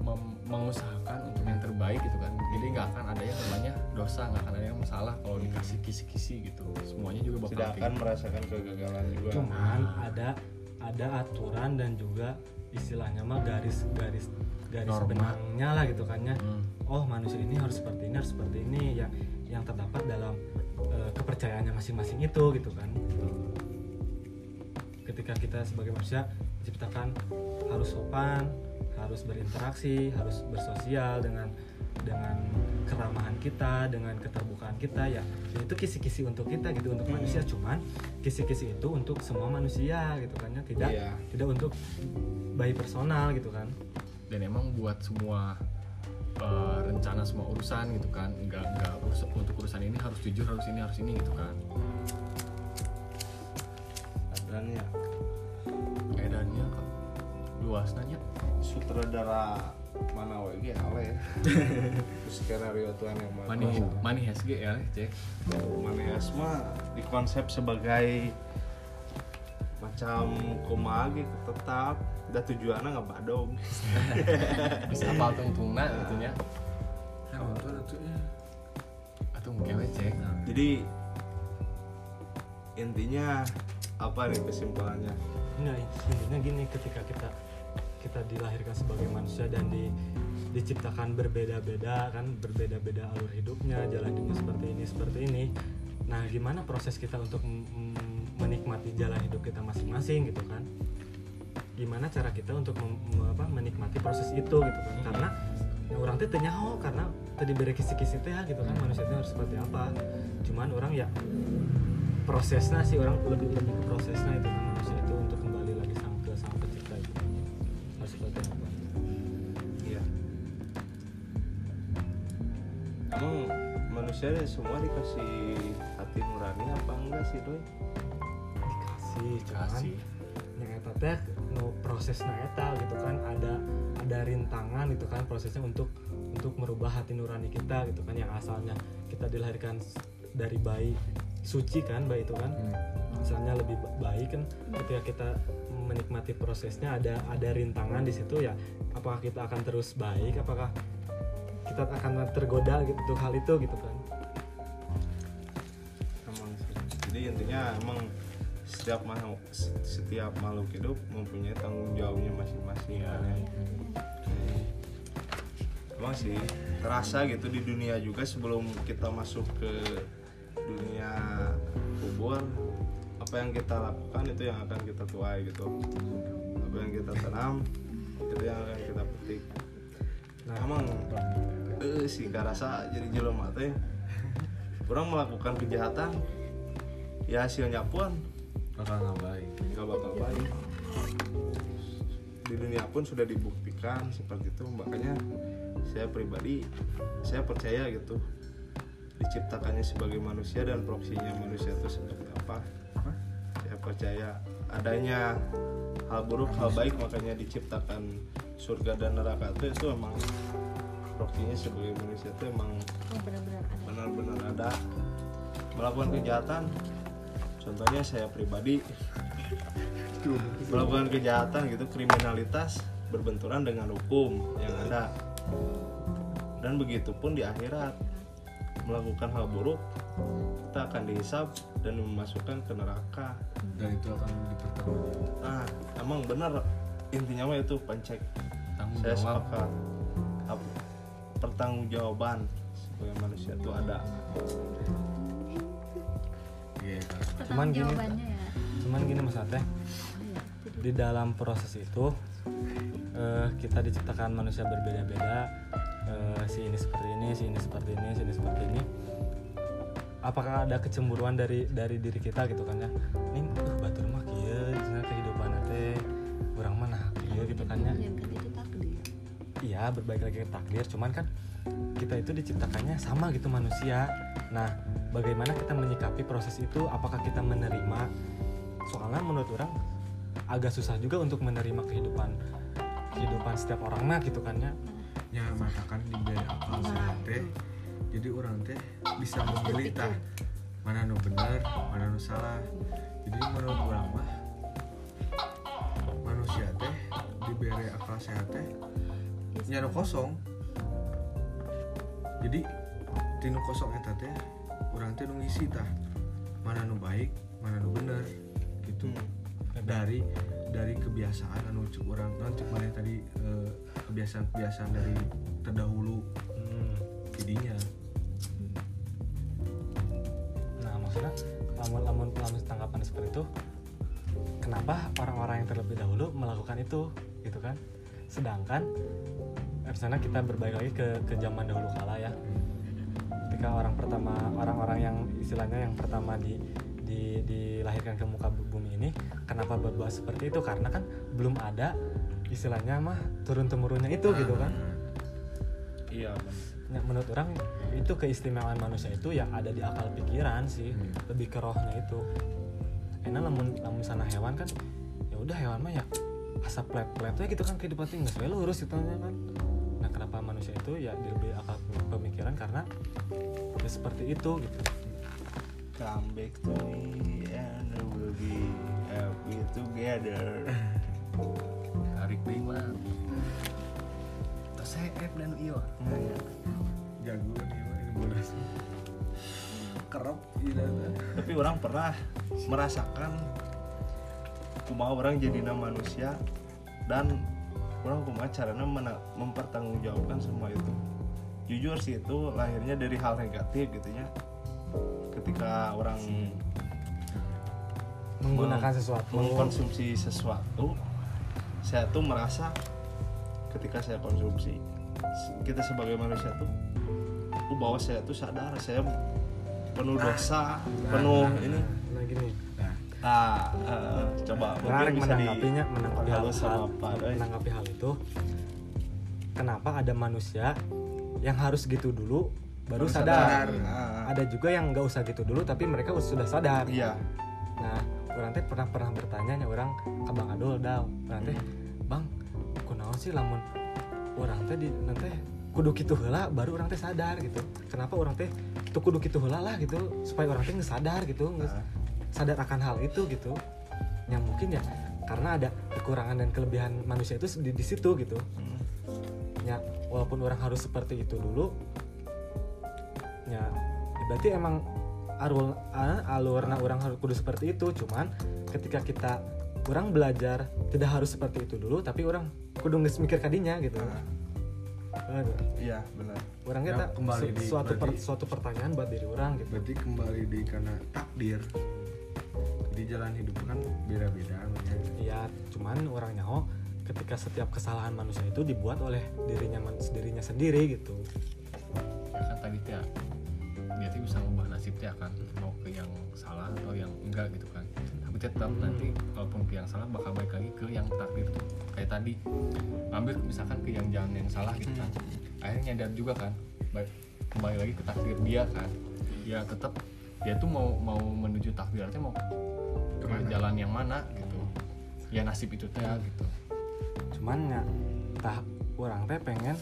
mem- mengusahakan untuk terbaik gitu kan. Jadi nggak akan ada yang namanya dosa nggak akan ada yang masalah kalau dikasih kisi-kisi gitu. Semuanya juga bakal tidak akan gitu. merasakan kegagalan juga. Cuman ada ada aturan dan juga istilahnya mah garis garis garis Norma. benangnya lah gitu kan ya. Hmm. oh manusia ini harus seperti ini harus seperti ini. Yang yang terdapat dalam eh, kepercayaannya masing-masing itu gitu kan. Ketika kita sebagai manusia diciptakan harus sopan harus berinteraksi harus bersosial dengan dengan keramahan kita dengan keterbukaan kita ya itu kisi-kisi untuk kita gitu untuk manusia. Cuman kisi-kisi itu untuk semua manusia gitu kan ya. Tidak Iya. tidak untuk bayi personal gitu kan. Dan emang buat semua eh, rencana semua urusan gitu kan nggak nggak urus- untuk urusan ini harus jujur harus ini harus ini gitu kan. Dan ya edannya kok luas nanya sutradara mana wg ale ya. [LAUGHS] Skenario tuan yang mana money money has G ya cek mana asma dikonsep sebagai macam kumaha gitu tetap. Dan tujuannya nggak badong. [LAUGHS] Bisa apa tuh untungnya gitu nya Ya, nonton atuh ya. atau mungkin cek jadi intinya apa nih kesimpulannya? Enggak, intinya gini ketika kita kita dilahirkan sebagai manusia dan di, diciptakan berbeda-beda kan berbeda-beda alur hidupnya jalan hidupnya seperti ini seperti ini. Nah gimana proses kita untuk menikmati jalan hidup kita masing-masing gitu kan? Gimana cara kita untuk apa, menikmati proses itu gitu kan? Karena ya orang teh teu nyaho karena tadi beri kisi-kisi teh ya, gitu kan? Manusia itu harus seperti apa? Cuman orang ya prosesnya sih orang lebih lebih ke prosesnya itu kan manusia emang manusia semua dikasih hati nurani apa enggak sih doi? Dikasih cuman eta teh no prosesnya eta gitu kan ada ada rintangan gitu kan prosesnya untuk untuk merubah hati nurani kita gitu kan yang asalnya kita dilahirkan dari bayi suci kan bayi itu kan. Misalnya lebih ba- baik kan ketika kita menikmati prosesnya ada ada rintangan di situ ya apakah kita akan terus baik apakah kita akan tergoda gitu hal itu gitu kan. Emang sih. Jadi intinya emang setiap makhluk setiap makhluk hidup mempunyai tanggung jawabnya masing-masing kan ya. emang sih terasa gitu di dunia juga sebelum kita masuk ke dunia kubur apa yang kita lakukan itu yang akan kita tuai gitu. Apa yang kita tanam itu yang akan kita petik nah. Emang eh sih gak rasa jadi jelema teh. Orang melakukan kejahatan ya hasilnya pun bakal nggak baik. nggak bakal baik. Di dunia pun sudah dibuktikan seperti itu. Makanya saya pribadi saya percaya gitu diciptakannya sebagai manusia dan proksinya manusia itu seperti apa. Saya percaya adanya hal buruk hal baik makanya diciptakan surga dan neraka. Itu itu emang rokinya sebagai manusia itu emang benar-benar ada. benar-benar ada. Melakukan kejahatan contohnya saya pribadi melakukan kejahatan gitu kriminalitas berbenturan dengan hukum yang ada. Dan begitu pun di akhirat melakukan hal buruk kita akan dihisap dan memasukkan ke neraka. Dan itu akan dipertanggungjawabkan ah emang benar intinya mah itu pencek tanggung saya jawab sepakat. Pertanggungjawaban sebagai manusia itu ada. Iya kan. Cuman gini- ya. cuman gini mas Ate. Iya. Di dalam proses itu eh, kita diciptakan manusia berbeda-beda eh, si ini seperti ini si ini seperti ini si ini seperti ini. Apakah ada kecemburuan dari dari diri kita gitu kan ya? Ini uh, batur mah kieu cenah kehidupan teh kurang mana kieu gitu kan ya. Iya berbalik lagi ke takdir cuman kan kita itu diciptakannya sama gitu manusia. Nah bagaimana kita menyikapi proses itu? Apakah kita menerima? Soalnya menurut orang agak susah juga untuk menerima kehidupan kehidupan setiap orang mah gitu kan ya Ya matakan diberi akal sehat teh. Jadi orang teh bisa memilih tah mana nu benar, mana nu salah. Jadi menurut orang mah manusia teh diberi akal sehat teh nya nu kosong. Jadi tinu kosong eta teh orang teh nu ngisi tah mana nu baik, mana nu bener gitu. Dari dari kebiasaan anu cuk orang non cuk mana tadi eh, kebiasaan-kebiasaan dari terdahulu Hmm. jadinya. Nah maksudnya lamun lamun lamun tanggapan seperti itu kenapa orang-orang yang terlebih dahulu melakukan itu gitu kan? Sedangkan eh, misalnya kita berbalik lagi ke ke zaman dahulu kala ya. Ketika orang pertama orang-orang yang istilahnya yang pertama di, di dilahirkan ke muka bu- bumi ini kenapa berbuat seperti itu? Karena kan belum ada istilahnya mah turun temurunnya itu gitu kan. Iya Ya, menurut orang itu keistimewaan manusia itu ya ada di akal pikiran sih Hmm. lebih ke rohnya itu. Enak lamun lamun sana hewan kan ya udah hewan mah ya asap plep plepnya gitu kan kehidupan tinggal sesuai lurus gitu kan. Nah kenapa manusia itu ya lebih akal pemikiran? Karena ya seperti itu gitu come back to me and we'll be happy together. Tarik deui mah tos F dan iyo jago mah, ini bodas kerap iya tah. tapi orang pernah merasakan kumaha orang jadi manusia dan orang kumaha caranya mena- mempertanggungjawabkan semua itu. Jujur sih itu lahirnya dari hal negatif gitu ya ketika orang menggunakan meng- sesuatu. mengkonsumsi sesuatu saya tuh merasa ketika saya konsumsi kita sebagai manusia tuh oh, bahwa saya tuh sadar saya penuh dosa penuh ini. nah gini. Ah eh, coba menarik mungkin bisa di menanggapinya menanggapi hal, hal- menanggapi hal itu. Kenapa ada manusia yang harus gitu dulu baru, Baru sadar, Ah, ada juga yang nggak usah gitu dulu tapi mereka sudah sadar. Iya. Nah orang teh pernah pernah bertanya nya orang ke bang Adul dah orang teh bang kunaon sih lamun orang teh di nanti kudu gitu heula baru orang teh sadar gitu. Kenapa orang teh tuh kudu gitu heula lah gitu supaya orang teh sadar gitu nggak Ah. sadar akan hal itu gitu. Yang mungkin ya karena ada kekurangan dan kelebihan manusia itu di, di situ gitu. Hmm. ya walaupun orang harus seperti itu dulu ya, ya berarti emang alur ah, alurna orang harus kudu seperti itu. Cuman ketika kita orang belajar tidak harus seperti itu dulu tapi orang kudu nges mikir kadinya gitu. Aduh, iya benar. Orang Ya, kita kembali su- di- suatu per- berarti- suatu pertanyaan buat diri orang gitu. Berarti kembali di karena takdir. Di jalan hidup kan beda-beda Iya, cuman orang nyaho ketika setiap kesalahan manusia itu dibuat oleh dirinya dirinya sendiri gitu. ya kan tadi teh dia tuh bisa ngubah nasib teh akan mau ke yang salah atau yang enggak gitu kan. Tapi tetap nanti walaupun ke yang salah bakal balik lagi ke yang takdir tuh. Kayak tadi ambil misalkan ke yang jalan yang salah gitu kan. Akhirnya nyadar juga kan baik kembali lagi ke takdir dia kan. Ya tetap dia tuh mau mau menuju takdir teh mau ke jalan yang mana gitu. Ya nasib itu teh gitu. Cuman ya tah orang teh pengen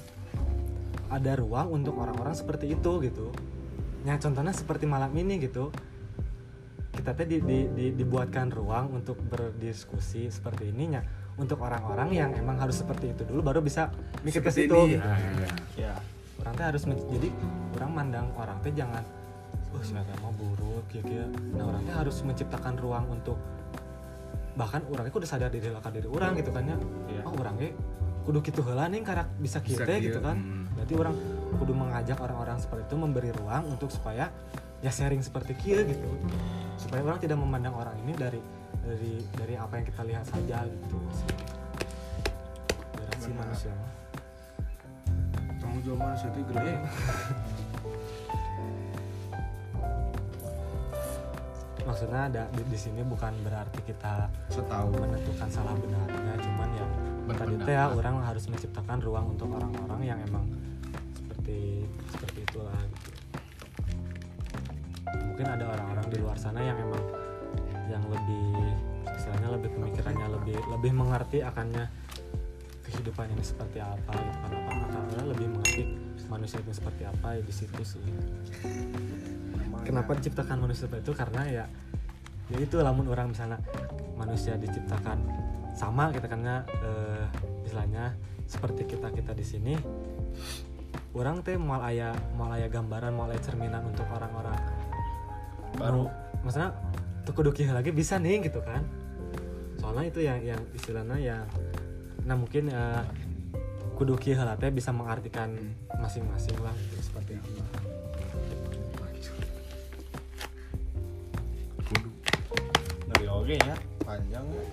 ada ruang untuk orang-orang seperti itu gitu ya contohnya seperti malam ini gitu kita teh di, di- di- dibuatkan ruang untuk berdiskusi seperti ininya untuk orang-orang yang emang harus seperti itu dulu baru bisa mikir ke situ gitu. nah, iya. ya orang teh harus men- jadi orang mandang orang teh jangan oh siapa mau buruk ya ya nah orang teh harus menciptakan ruang untuk bahkan orangnya kudu sadar diri lah diri orang gitu kan ya Iya. oh orangnya kudu gitu heula nih karena bisa kita gitu kan hmm. berarti orang kudu mengajak orang-orang seperti itu memberi ruang untuk supaya ya sharing seperti kia gitu. Supaya orang tidak memandang orang ini dari dari dari apa yang kita lihat saja gitu. Sih Benar. manusia. Tanggung jawab manusia itu gede. [LAUGHS] Maksudnya ada di, di sini bukan berarti kita setahu. menentukan salah benarnya cuman ya tadi teh ya orang harus menciptakan ruang untuk orang-orang yang emang seperti seperti itulah gitu. Mungkin ada orang-orang di luar sana yang emang yang lebih istilahnya lebih pemikirannya lebih lebih mengerti akannya kehidupan ini seperti apa gitu kan. Apa karena lebih mengerti manusia itu seperti apa ya di situ sih. Kenapa diciptakan manusia seperti itu? Karena ya ya itu lamun orang misalnya manusia diciptakan sama kita karena eh, istilahnya seperti kita kita di sini orang teh mau aya mau aya gambaran mau aya cerminan untuk orang-orang. Baru. Maksudnya tuh kudu kieu lagi bisa nih gitu kan? Soalnya itu yang yang istilahnya yang nah mungkin eh, kudu kieu heula teh bisa mengartikan masing-masing lah gitu, seperti itu. Dari oke ya panjang. Ya.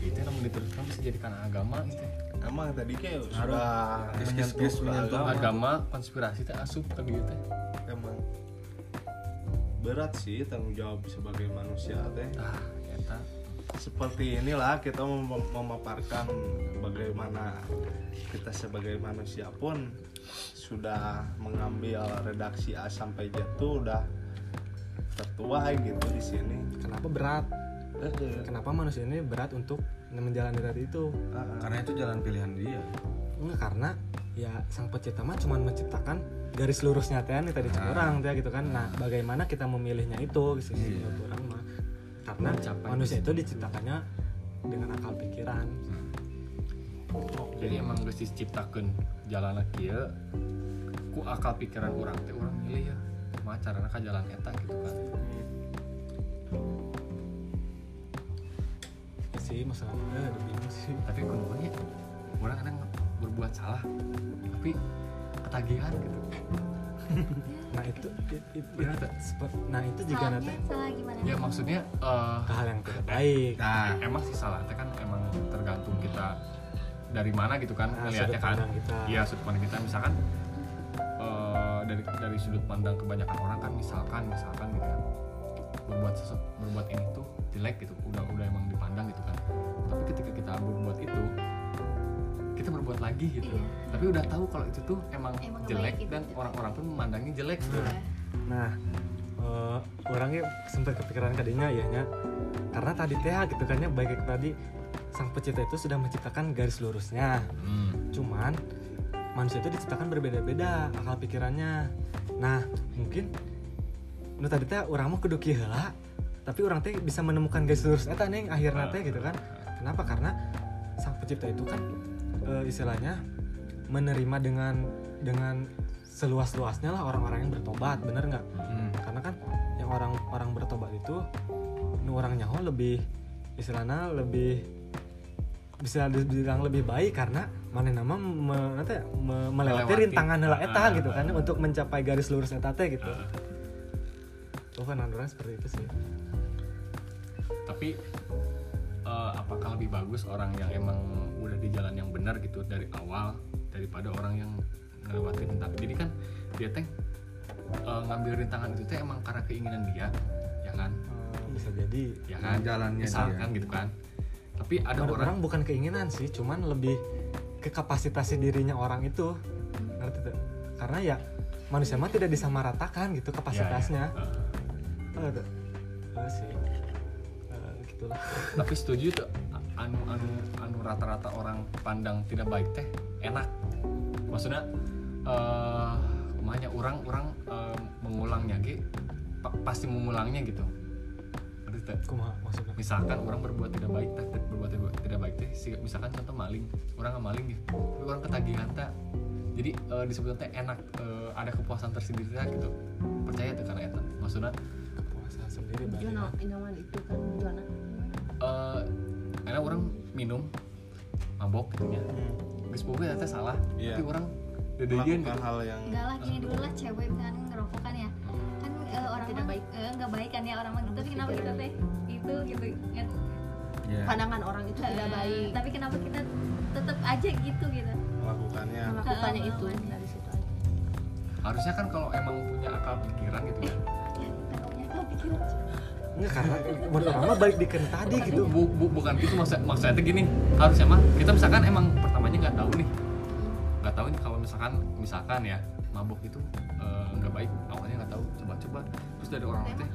itu namun diteruskan bisa jadikan agama gitu emang tadi kayak sudah. Kis-kis menyentuh agama. agama konspirasi teh asup tadi teh. Emang berat sih tanggung jawab sebagai manusia teh. Ah eta seperti inilah kita mem- memaparkan bagaimana kita sebagai manusia pun sudah mengambil redaksi A sampai Z tuh udah tertua gitu di sini. kenapa berat Kenapa manusia ini berat untuk menjalani tadi itu Heeh. karena itu jalan pilihan dia Enggak karena ya sang pencipta mah cuma menciptakan garis lurusnya teh nih tadi cek orang teh gitu kan. Nah, bagaimana kita memilihnya itu gitu sih Iya. menurut orang mah. Karena Mencapai manusia itu diciptakannya dengan akal pikiran. jadi emang geus diciptakeun jalan kieu ku akal pikiran orang teh orang milih ya kumaha carana ka jalan eta gitu kan sih masalahnya ada bingung sih. tapi kemudian orang kadang berbuat salah tapi ketagihan gitu [LAUGHS] Nah, itu it- it- Benar tak? nah itu juga nanti salah gimana ya maksudnya eh, ke hal yang tidak baik. nah emang sih salah teh kan emang tergantung kita dari mana gitu kan Nah, melihatnya kan kita. iya sudut pandang kita misalkan eh, dari dari sudut pandang kebanyakan orang kan misalkan misalkan gitu kan berbuat sesuatu berbuat ini tuh jelek gitu udah udah emang dipandang gitu kan tapi ketika kita berbuat itu kita berbuat lagi gitu Iya. tapi udah tahu kalau itu tuh emang, Emang jelek baik gitu. dan orang-orang pun memandangnya jelek gitu. Iya. Nah, eh, orangnya sempat kepikiran kadinya ya nya karena tadi teh gitu kan ya baik tadi sang pencipta itu sudah menciptakan garis lurusnya. Hmm. Cuman manusia itu diciptakan berbeda-beda akal pikirannya. Nah, mungkin nu tadi teh orang mah kudu kieu heula, tapi orang teh bisa menemukan garis lurus eta nih akhirnya teh gitu kan. Kenapa? Karena sang pencipta itu kan eh, istilahnya menerima dengan dengan seluas-luasnya lah orang-orang yang bertobat, bener nggak? hmm. karena kan yang orang orang bertobat itu nu orang nyaho lebih istilahnya lebih bisa dibilang lebih baik karena mana nama me, nanti me- melewati Melewati. rintangan heula eta Ah, gitu kan ah. untuk mencapai garis lurus eta teh gitu. Ah. Oh kan orang seperti itu sih. tapi eh, apakah lebih bagus orang yang emang udah di jalan yang benar gitu dari awal daripada orang yang ngelewatin rintangan jadi kan dia teh eh, ngambil rintangan itu teh emang karena keinginan dia ya kan Eh, bisa jadi. ya kan Jalannya misalkan dia. gitu kan tapi ada orang, orang bukan keinginan sih, cuman lebih ke kapasitasi dirinya orang itu. Ngerti tuh? Karena ya manusia mah tidak disamaratakan gitu kapasitasnya. Ya, ya. Eh, Oh, tuh. Oh, sih. Eh, gitulah. [LAUGHS] tapi setuju tuh anu anu anu rata-rata orang pandang tidak baik teh enak. Maksudnya kumanya orang orang eh, mengulangnya ge pa- pasti mengulangnya gitu. Kumaha maksudnya? Misalkan orang berbuat tidak baik teh berbuat tidak- baik teh misalkan contoh maling orang nggak maling gitu. Tapi orang ketagihan teh. Jadi eh, disebutnya teh enak eh, ada kepuasan tersendiri gitu. Percaya tuh karena itu. Maksudnya sendiri berarti Jona inaman itu kan Jona eh karena orang minum mabok gitu ya geus boga teh salah. Iya. tapi orang melakukan gitu. hal yang enggak lah gini dulu lah cewek kan ngerokok kan ya kan eh, orang Tidak baik. eh, nggak baik kan ya orang mah gitu. Tapi kenapa kita teh itu gitu kan ya pandangan orang itu tidak Eh, baik. tapi kenapa kita tetap aja gitu gitu? Melakukannya. Melakukannya itu dari situ aja. Harusnya kan kalau emang punya akal pikiran gitu ya ya [LAUGHS] Enggak karena menurut orang mah balik diken tadi gitu. bu, bu- bukan gitu maksud maksudnya gini. Harusnya mah kita misalkan emang pertamanya nggak tahu nih. Nggak tahu nih kalau misalkan misalkan ya mabuk itu eh, nggak baik awalnya nggak tahu coba-coba. Terus dari orang teh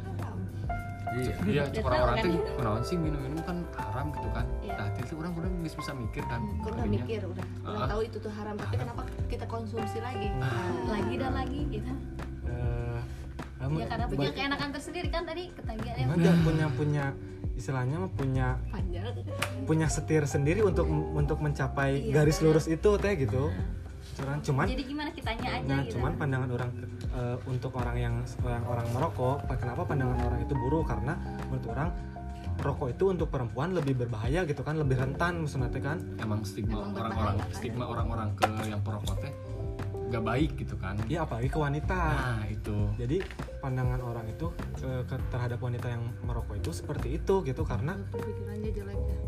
iya iya Ya orang orang teh kenaon sih minum-minum kan haram gitu kan. Iya. nah itu orang udah bisa bisa mikir kan udah tadinya. mikir udah udah Ah. tahu itu tuh haram tapi kenapa kita konsumsi lagi? Nah. lagi dan lagi gitu kamu- ya karena punya keenakan tersendiri kan tadi ketagihan ya. Emang dia punya punya istilahnya mah punya panjang. punya setir sendiri untuk untuk mencapai Iya, garis kan? lurus itu teh gitu. Cuman cuman jadi gimana kitanya aja nah gitu. cuman pandangan orang eh, untuk orang yang orang orang merokok pa- kenapa pandangan orang itu buruk? Karena menurut orang rokok itu untuk perempuan lebih berbahaya gitu kan lebih rentan maksudnya kan? Emang stigma orang-orang kan? stigma orang-orang ke yang perokok teh nggak baik gitu kan. Iya apalagi ke wanita. Nah itu. Jadi pandangan orang itu ke, ke- terhadap wanita yang merokok itu seperti itu gitu karena pikirannya jelek ya?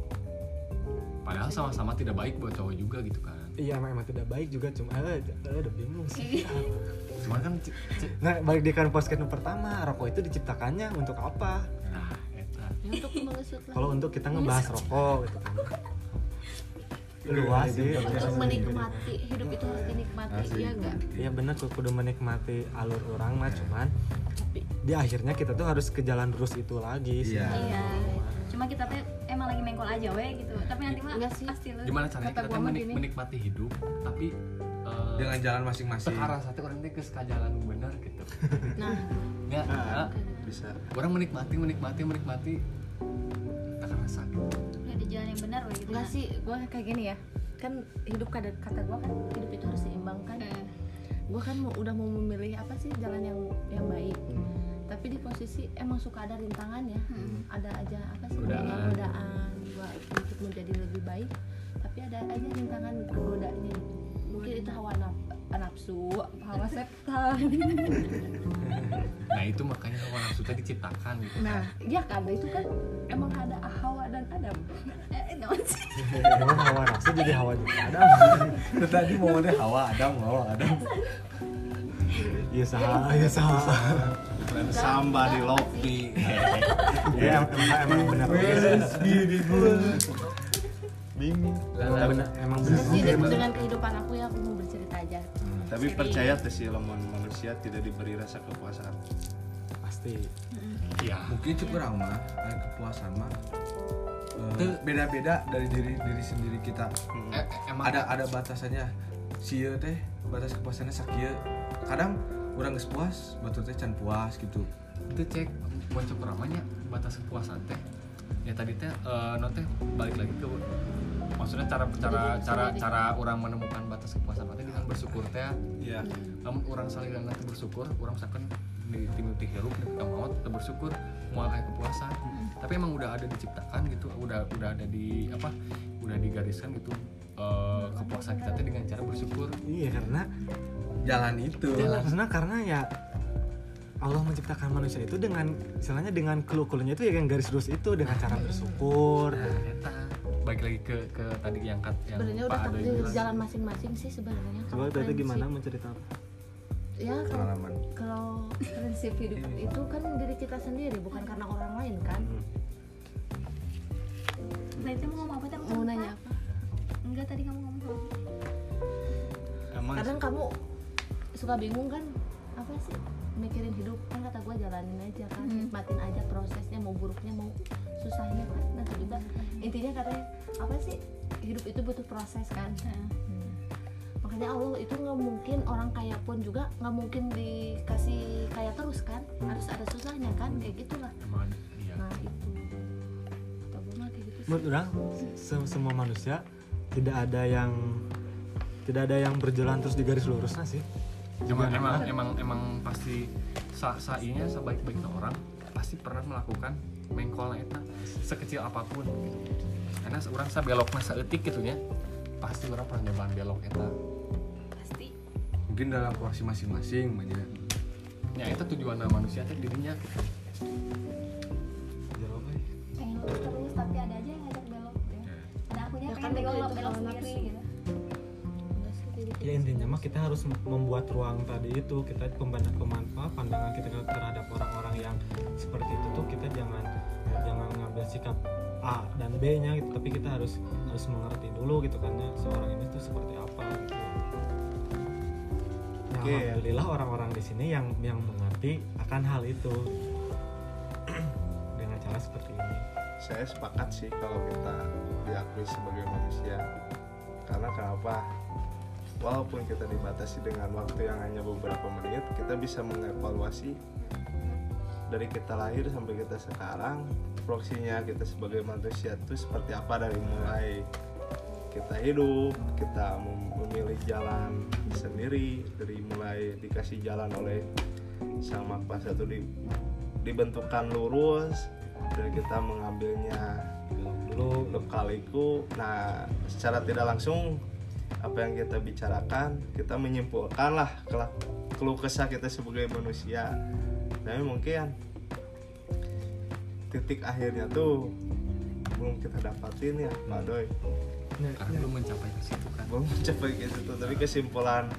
Padahal sama-sama tidak baik buat cowok juga gitu kan. Iya emang, emang tidak baik juga cuma eh, eh, udah bingung sih. Cuman kan nah balik di kan podcast yang pertama rokok itu diciptakannya untuk apa? Nah Ya, kalau untuk kita ngebahas rokok gitu kan luas sih. Untuk menikmati hidup itu harus dinikmati iya enggak Iya bener kok kudu menikmati alur orang mah cuman di, di akhirnya kita tuh harus ke jalan lurus itu lagi sih. Iya. iya. Cuma kita teh emang lagi mengkol aja we gitu. Tapi nanti mah Enggak sih. pasti lu gimana caranya kita menik- gini. menikmati hidup tapi eh, dengan jalan masing-masing. sekarang satu orang teh ke jalan bener gitu. Nah. Ya Nah, nah, bisa. Orang menikmati menikmati menikmati tak rasa gitu jalan yang benar gitu. Enggak nah. sih gue kayak gini ya. Kan hidup kata kata gue kan hidup itu harus seimbang kan. Eh, gue kan mau, udah mau memilih apa sih jalan yang yang baik. Tapi di posisi emang suka ada rintangan ya. Hmm. ada aja apa sih Godaan. godaan gua untuk menjadi lebih baik. Tapi ada aja rintangan godanya. Mungkin itu hawa naf- nafsu hawa [LAUGHS] setan nah itu makanya hawa nafsu teh diciptakan gitu nah iya kan? Itu kan emang ada hawa dan adam. Eh, sih. [LAUGHS] Emang hawa nafsu jadi hawa juga ada. [LAUGHS] tadi mau ada hawa adam hawa adam. Iya sah, iya sah. samba di lobby Iya emang emang benar. bingung. Emang benar, emang benar. Jadi dengan- dengan kehidupan aku ya aku mau bercerita aja tapi percaya tuh sih lemon manusia tidak diberi rasa kepuasan? Pasti. iya. Mungkin cukup orang mah ada kepuasan mah eh, beda-beda dari diri diri sendiri kita. Hmm. Eh, eh, emang ada ada batasannya. Sia teh batas kepuasannya sakia kadang orang geus puas batur teh can puas gitu. Itu cek buat cukup ramanya batas kepuasan teh. Ya tadi teh eh, no teh balik lagi ke maksudnya cara cara cara cara orang menemukan batas kepuasan teh dengan bersyukur teh. Iya. namun orang saling nanti bersyukur orang misalkan di timur di hirup di maut teu bersyukur mau kayak kepuasan. Tapi emang udah ada diciptakan gitu udah udah ada di apa udah digariskan gitu eh, kepuasan kita teh dengan cara bersyukur. Iya karena jalan itu. Karena karena ya Allah menciptakan manusia itu dengan istilahnya dengan clue-cluenya itu ya yang garis lurus itu dengan cara bersyukur. nah baik lagi ke ke tadi yang kat yang sebenarnya udah takdir jalan masing-masing sih sebenarnya. Coba tadi gimana apa? ya kalau pengalaman. kalau prinsip hidup itu kan diri kita sendiri bukan karena orang lain kan? Nah itu mau ngomong apa Aku mau nanya apa? Enggak tadi kamu ngomong apa? Emang kadang kamu suka bingung kan? Apa sih mikirin hidup kan kata gue jalanin aja kan Hmm. nikmatin aja prosesnya mau buruknya mau susahnya kan nanti juga intinya katanya apa sih hidup itu butuh proses kan Heeh. Hmm. makanya Allah itu nggak mungkin orang kaya pun juga nggak mungkin dikasih kaya terus kan harus ada susahnya kan kayak gitulah iya nah itu Kata gue mah kayak gitu menurut orang se- semua manusia tidak ada yang tidak ada yang berjalan terus di garis lurusnya sih Cuma emang emang emang pasti sa sainya sebaik baiknya orang pasti pernah melakukan mengkolnya eta sekecil apa pun gitu. Karena orang sa belokna saeutik gitu nya pasti orang pernah nyoba belok eta. pasti mungkin dalam porsi masing-masing banyak Ya eta tujuan manusia teh dirinya gitu. jawab pengen ya intinya mah kita harus membuat ruang tadi itu kita pembantu pemanfaat pandangan kita terhadap orang-orang yang seperti itu tuh kita jangan jangan ngambil sikap A dan B nya gitu. Tapi kita harus harus mengerti dulu gitu kan ya seorang ini tuh seperti apa gitu. Ya, Oke. alhamdulillah orang-orang di sini yang yang mengerti akan hal itu. [CLEARS THROAT] Dengan cara seperti ini. Saya sepakat sih kalau kita diakui sebagai manusia. Karena kenapa walaupun kita dibatasi dengan waktu yang hanya beberapa menit kita bisa mengevaluasi dari kita lahir sampai kita sekarang proksinya kita sebagai manusia itu seperti apa dari mulai kita hidup kita mem- memilih jalan sendiri dari mulai dikasih jalan oleh sang Maha Kuasa itu di, dibentukkan lurus dan kita mengambilnya Belum dulu lekaliku nah secara tidak langsung apa yang kita bicarakan kita menyimpulkan lah kelak keluh kesah kita sebagai manusia. Tapi mungkin titik akhirnya tuh belum kita dapatin ya Pak Doi Nah, Karena belum mencapai ke situ kan. belum mencapai ke situ tapi kesimpulan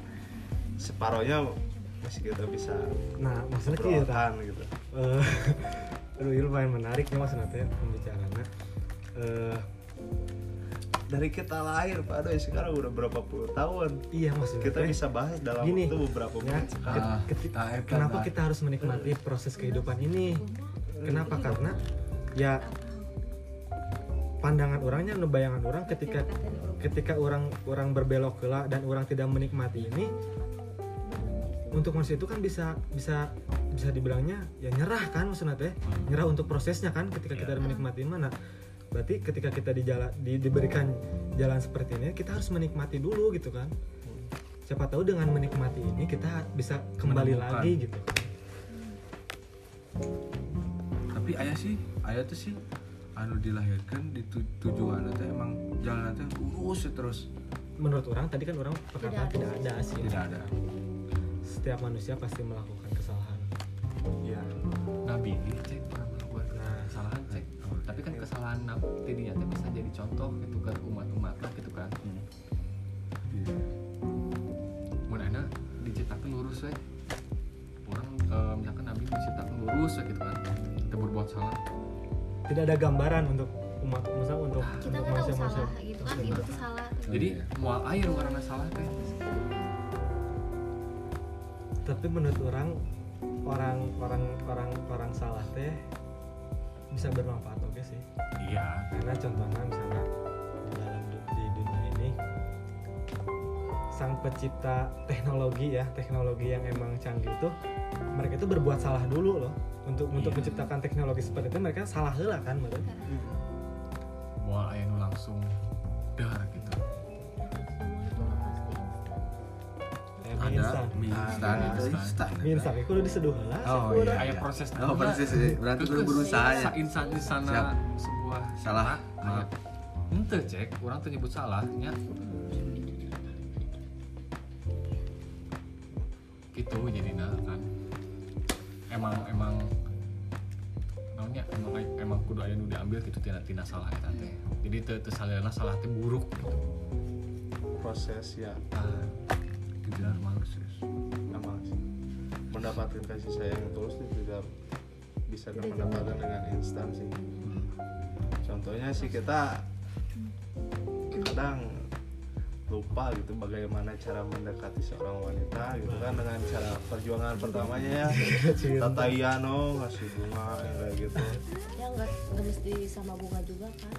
separohnya masih kita bisa nah maksudnya gitu obrolan gitu. eh [LAUGHS] aduh ini lumayan menarik nih maksudnya teh pembicaraannya eh dari kita lahir Pak. Doi sekarang udah berapa puluh tahun? Iya maksudnya kita bisa bahas dalam Gini, waktu beberapa ya, menit. sekarang Ah, tak eta, kenapa kita harus menikmati proses kehidupan ini? Kenapa? Karena ya pandangan orangnya bayangan orang ketika ketika orang orang berbelok kela dan orang tidak menikmati ini untuk manusia itu kan bisa bisa bisa dibilangnya ya nyerah kan maksudnya teh? Nyerah untuk prosesnya kan ketika kita menikmati mana berarti ketika kita di jalan di- diberikan jalan seperti ini kita harus menikmati dulu gitu kan siapa tahu dengan menikmati ini kita bisa kembali Menemukan. lagi gitu tapi ayah sih ayah tuh sih anu dilahirkan di tu- tujuan teh emang jalan teh lurus ya terus menurut orang tadi kan orang perkataan Tidak tidak ada. sih tidak ada setiap manusia pasti melakukan kesalahan Iya. Nabi ini cek Tapi kan kesalahan Nabi tidinya teh bisa jadi contoh gitu ke umat-umat gitu kan. Iya. Mun enak diciptakan lurus we. Orang eh, misalkan Nabi diciptakan lurus we gitu kan. Kita berbuat salah. tidak ada gambaran untuk umat misalnya untuk kita untuk manusia-manusia salah gitu kan ibu tuh salah Jadi Iya. mual air karena salah teh. tapi menurut orang orang orang orang orang salah teh bisa bermanfaat oke sih. Iya. karena contohnya misalnya di dalam di dunia ini sang pencipta teknologi ya teknologi yang emang canggih itu mereka itu berbuat salah dulu loh. Untuk untuk Iya. menciptakan teknologi seperti itu mereka salah heula kan Mual air nu langsung dar Eh, mie ada instan. mie instan. Ada. itu instan. mie instan. Itu udah diseduh heula Oh, iya. Aya proses oh persis sih berarti Terus- kudu terus berusaha ya sa insan di sana Siap. sebuah Salah. Ente cek, orang tuh nyebut salahnya gitu jadi kan. Emang emang naonnya emang emang kudu aya nu diambil gitu tina tina salah eta teh jadi teu teu salahna salah teh buruk gitu. Proses ya. Ah tidak proses emang sih. mendapatkan kasih sayang yang tulus itu tidak bisa kita mendapatkan dengan instan sih. Contohnya sih kita kadang lupa gitu bagaimana cara mendekati seorang wanita gitu kan dengan cara perjuangan pertamanya ya. Tatayano ngasih bunga kayak gitu. Ya nggak nggak mesti sama bunga juga kan?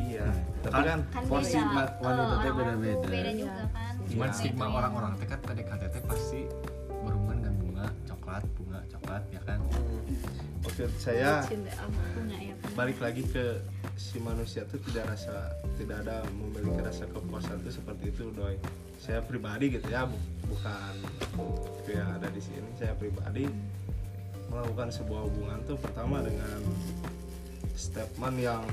Iya tapi kan kan Porsi beda. wanita orang-orang beda-beda. beda juga kan cuman Gitu stigma ya. orang-orang teh kan PDKT teh pasti berhubungan dengan bunga coklat bunga coklat ya kan? Maksud saya cinta am bunga ya kan? balik lagi ke si manusia tuh tidak rasa tidak ada memiliki rasa kepuasan tuh seperti itu doi. Saya pribadi gitu ya bu- bukan itu yang ada di sini. Saya pribadi melakukan sebuah hubungan tuh pertama dengan statement yang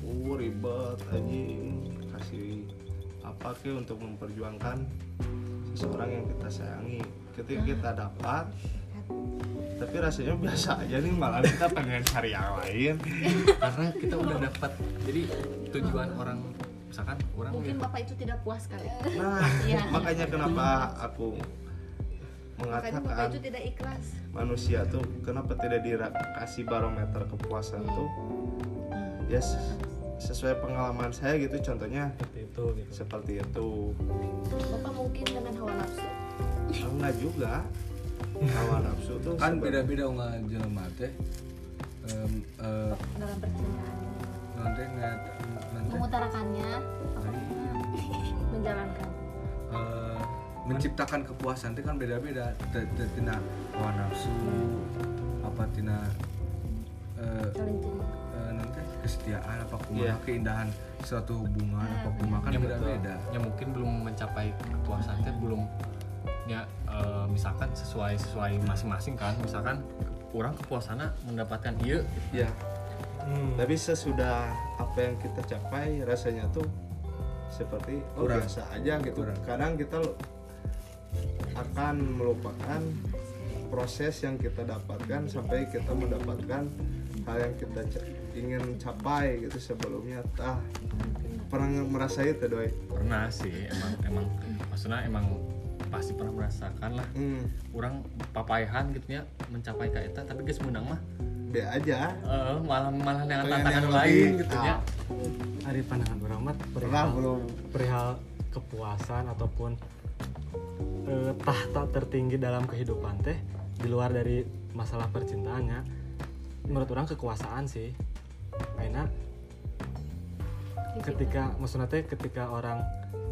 uh, ribet anjing kasih apa ke untuk memperjuangkan seseorang yang kita sayangi? Ketika kita dapat tapi rasanya biasa aja nih malah kita pengen cari yang lain. [LAUGHS] Karena kita udah dapat jadi tujuan orang misalkan orang mungkin ya, bapak itu tidak puas kali. Nah [LAUGHS] Iya. makanya kenapa aku makanya bapak mengatakan itu tidak ikhlas. manusia tuh kenapa tidak dikasih barometer kepuasan tuh? Ya ses- sesuai pengalaman saya gitu contohnya seperti itu gitu. seperti itu. Bapak mungkin dengan hawa nafsu? Enggak juga. Hawa [LAUGHS] nafsu tuh kan sebe- beda-beda unggah jelema teh. Em, eh, dalam percintaan. Nanti nggak nanti mengutarakannya [LAUGHS] menjalankan. Eh, menciptakan kepuasan itu kan beda-beda. T- t- tina hawa nafsu apa tina eh, kesetiaan apa kumaha Iya. keindahan suatu hubungan apa kumaha kan ya betul. beda-beda ya mungkin belum mencapai kepuasan teh belum ya eh, misalkan sesuai sesuai masing-masing kan misalkan orang kepuasannya mendapatkan iya ya Hmm. tapi sesudah apa yang kita capai rasanya tuh seperti oh Kurang. biasa aja gitu Kurang. kadang kita akan melupakan proses yang kita dapatkan sampai kita mendapatkan hal yang kita ca- ingin capai gitu sebelumnya ah pernah merasa itu doi? Pernah sih emang emang maksudnya emang pasti pernah merasakan lah. Hmm, orang papayahan gitu ya mencapai ke eta tapi guys menang mah. Be aja. Eh, malah malah dengan tantangan yang lain gitu Ah. ya. Ari pandangan orang mah pernah perihal, belum? perihal kepuasan ataupun eh, tahta tertinggi dalam kehidupan teh di luar dari masalah percintaannya menurut orang kekuasaan sih karena ketika maksudnya teh ketika orang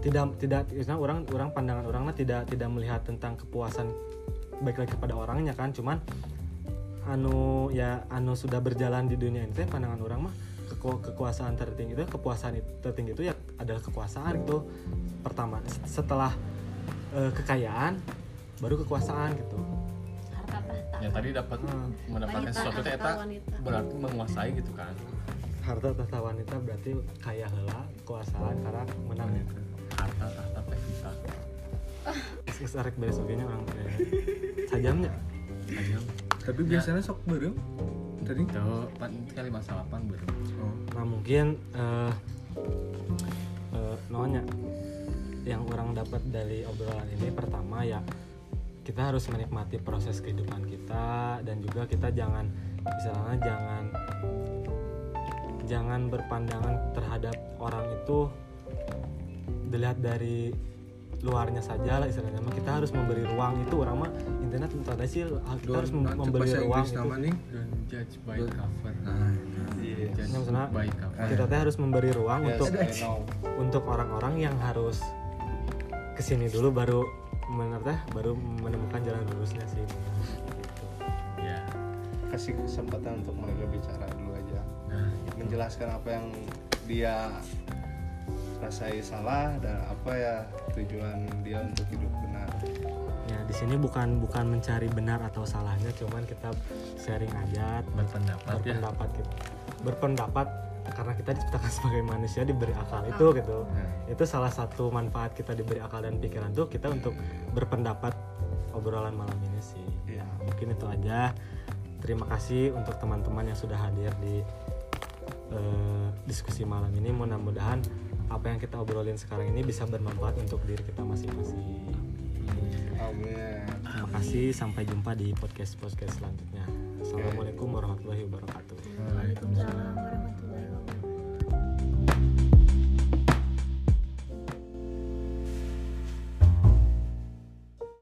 tidak tidak misalnya orang orang pandangan orangnya tidak tidak melihat tentang kepuasan baik lagi kepada orangnya kan cuman anu ya anu sudah berjalan di dunia ini teh pandangan orang mah keku- kekuasaan tertinggi itu kepuasan itu- tertinggi itu ya adalah kekuasaan gitu. Pertama setelah eh, kekayaan baru kekuasaan gitu harta tahta ya tadi dapat Hmm. mendapatkan Wanita, sesuatu teh eta wanita. berarti menguasai gitu kan? Harta tahta wanita berarti kaya hela kekuasaan karena menangnya harta tahta pevita Geus arek beres oge orang eh, sajamnya aja tapi biasanya sok bareng tadi? Itu pan kali masalah pan baru oh. Nah mungkin eh eh, namanya yang orang dapat dari obrolan ini pertama ya kita harus menikmati proses kehidupan kita dan juga kita jangan misalnya jangan jangan berpandangan terhadap orang itu dilihat dari luarnya saja lah istilahnya. Mah kita harus memberi ruang itu orang mah internet tentu saja sih kita harus memberi ruang itu. nama sih. nih. Don't judge by Don't- cover. Nah iya. judge Yang maksudnya- by cover kita teh harus memberi ruang Yes, untuk untuk orang-orang yang harus ke sini dulu baru teh baru menemukan jalan lurusnya sih. Gitu. ya. Kasih kesempatan untuk mereka bicara dulu aja. Nah. Menjelaskan apa yang dia rasai salah dan apa ya tujuan dia untuk hidup benar. Ya di sini bukan bukan mencari benar atau salahnya cuman kita sharing aja berpendapat ya. berpendapat gitu berpendapat karena kita diciptakan [LAUGHS] sebagai manusia diberi akal itu gitu. Itu salah satu manfaat kita diberi akal dan pikiran tuh kita untuk berpendapat obrolan malam ini sih. Ya mungkin itu aja. Terima kasih untuk teman-teman yang sudah hadir di eh, diskusi malam ini. Mudah-mudahan apa yang kita obrolin sekarang ini bisa bermanfaat untuk diri kita masing-masing. Amin. Terima kasih. Sampai jumpa di podcast podcast selanjutnya assalamualaikum warahmatullahi wabarakatuh. Waalaikumsalam. Warahmatullahi wabarakatuh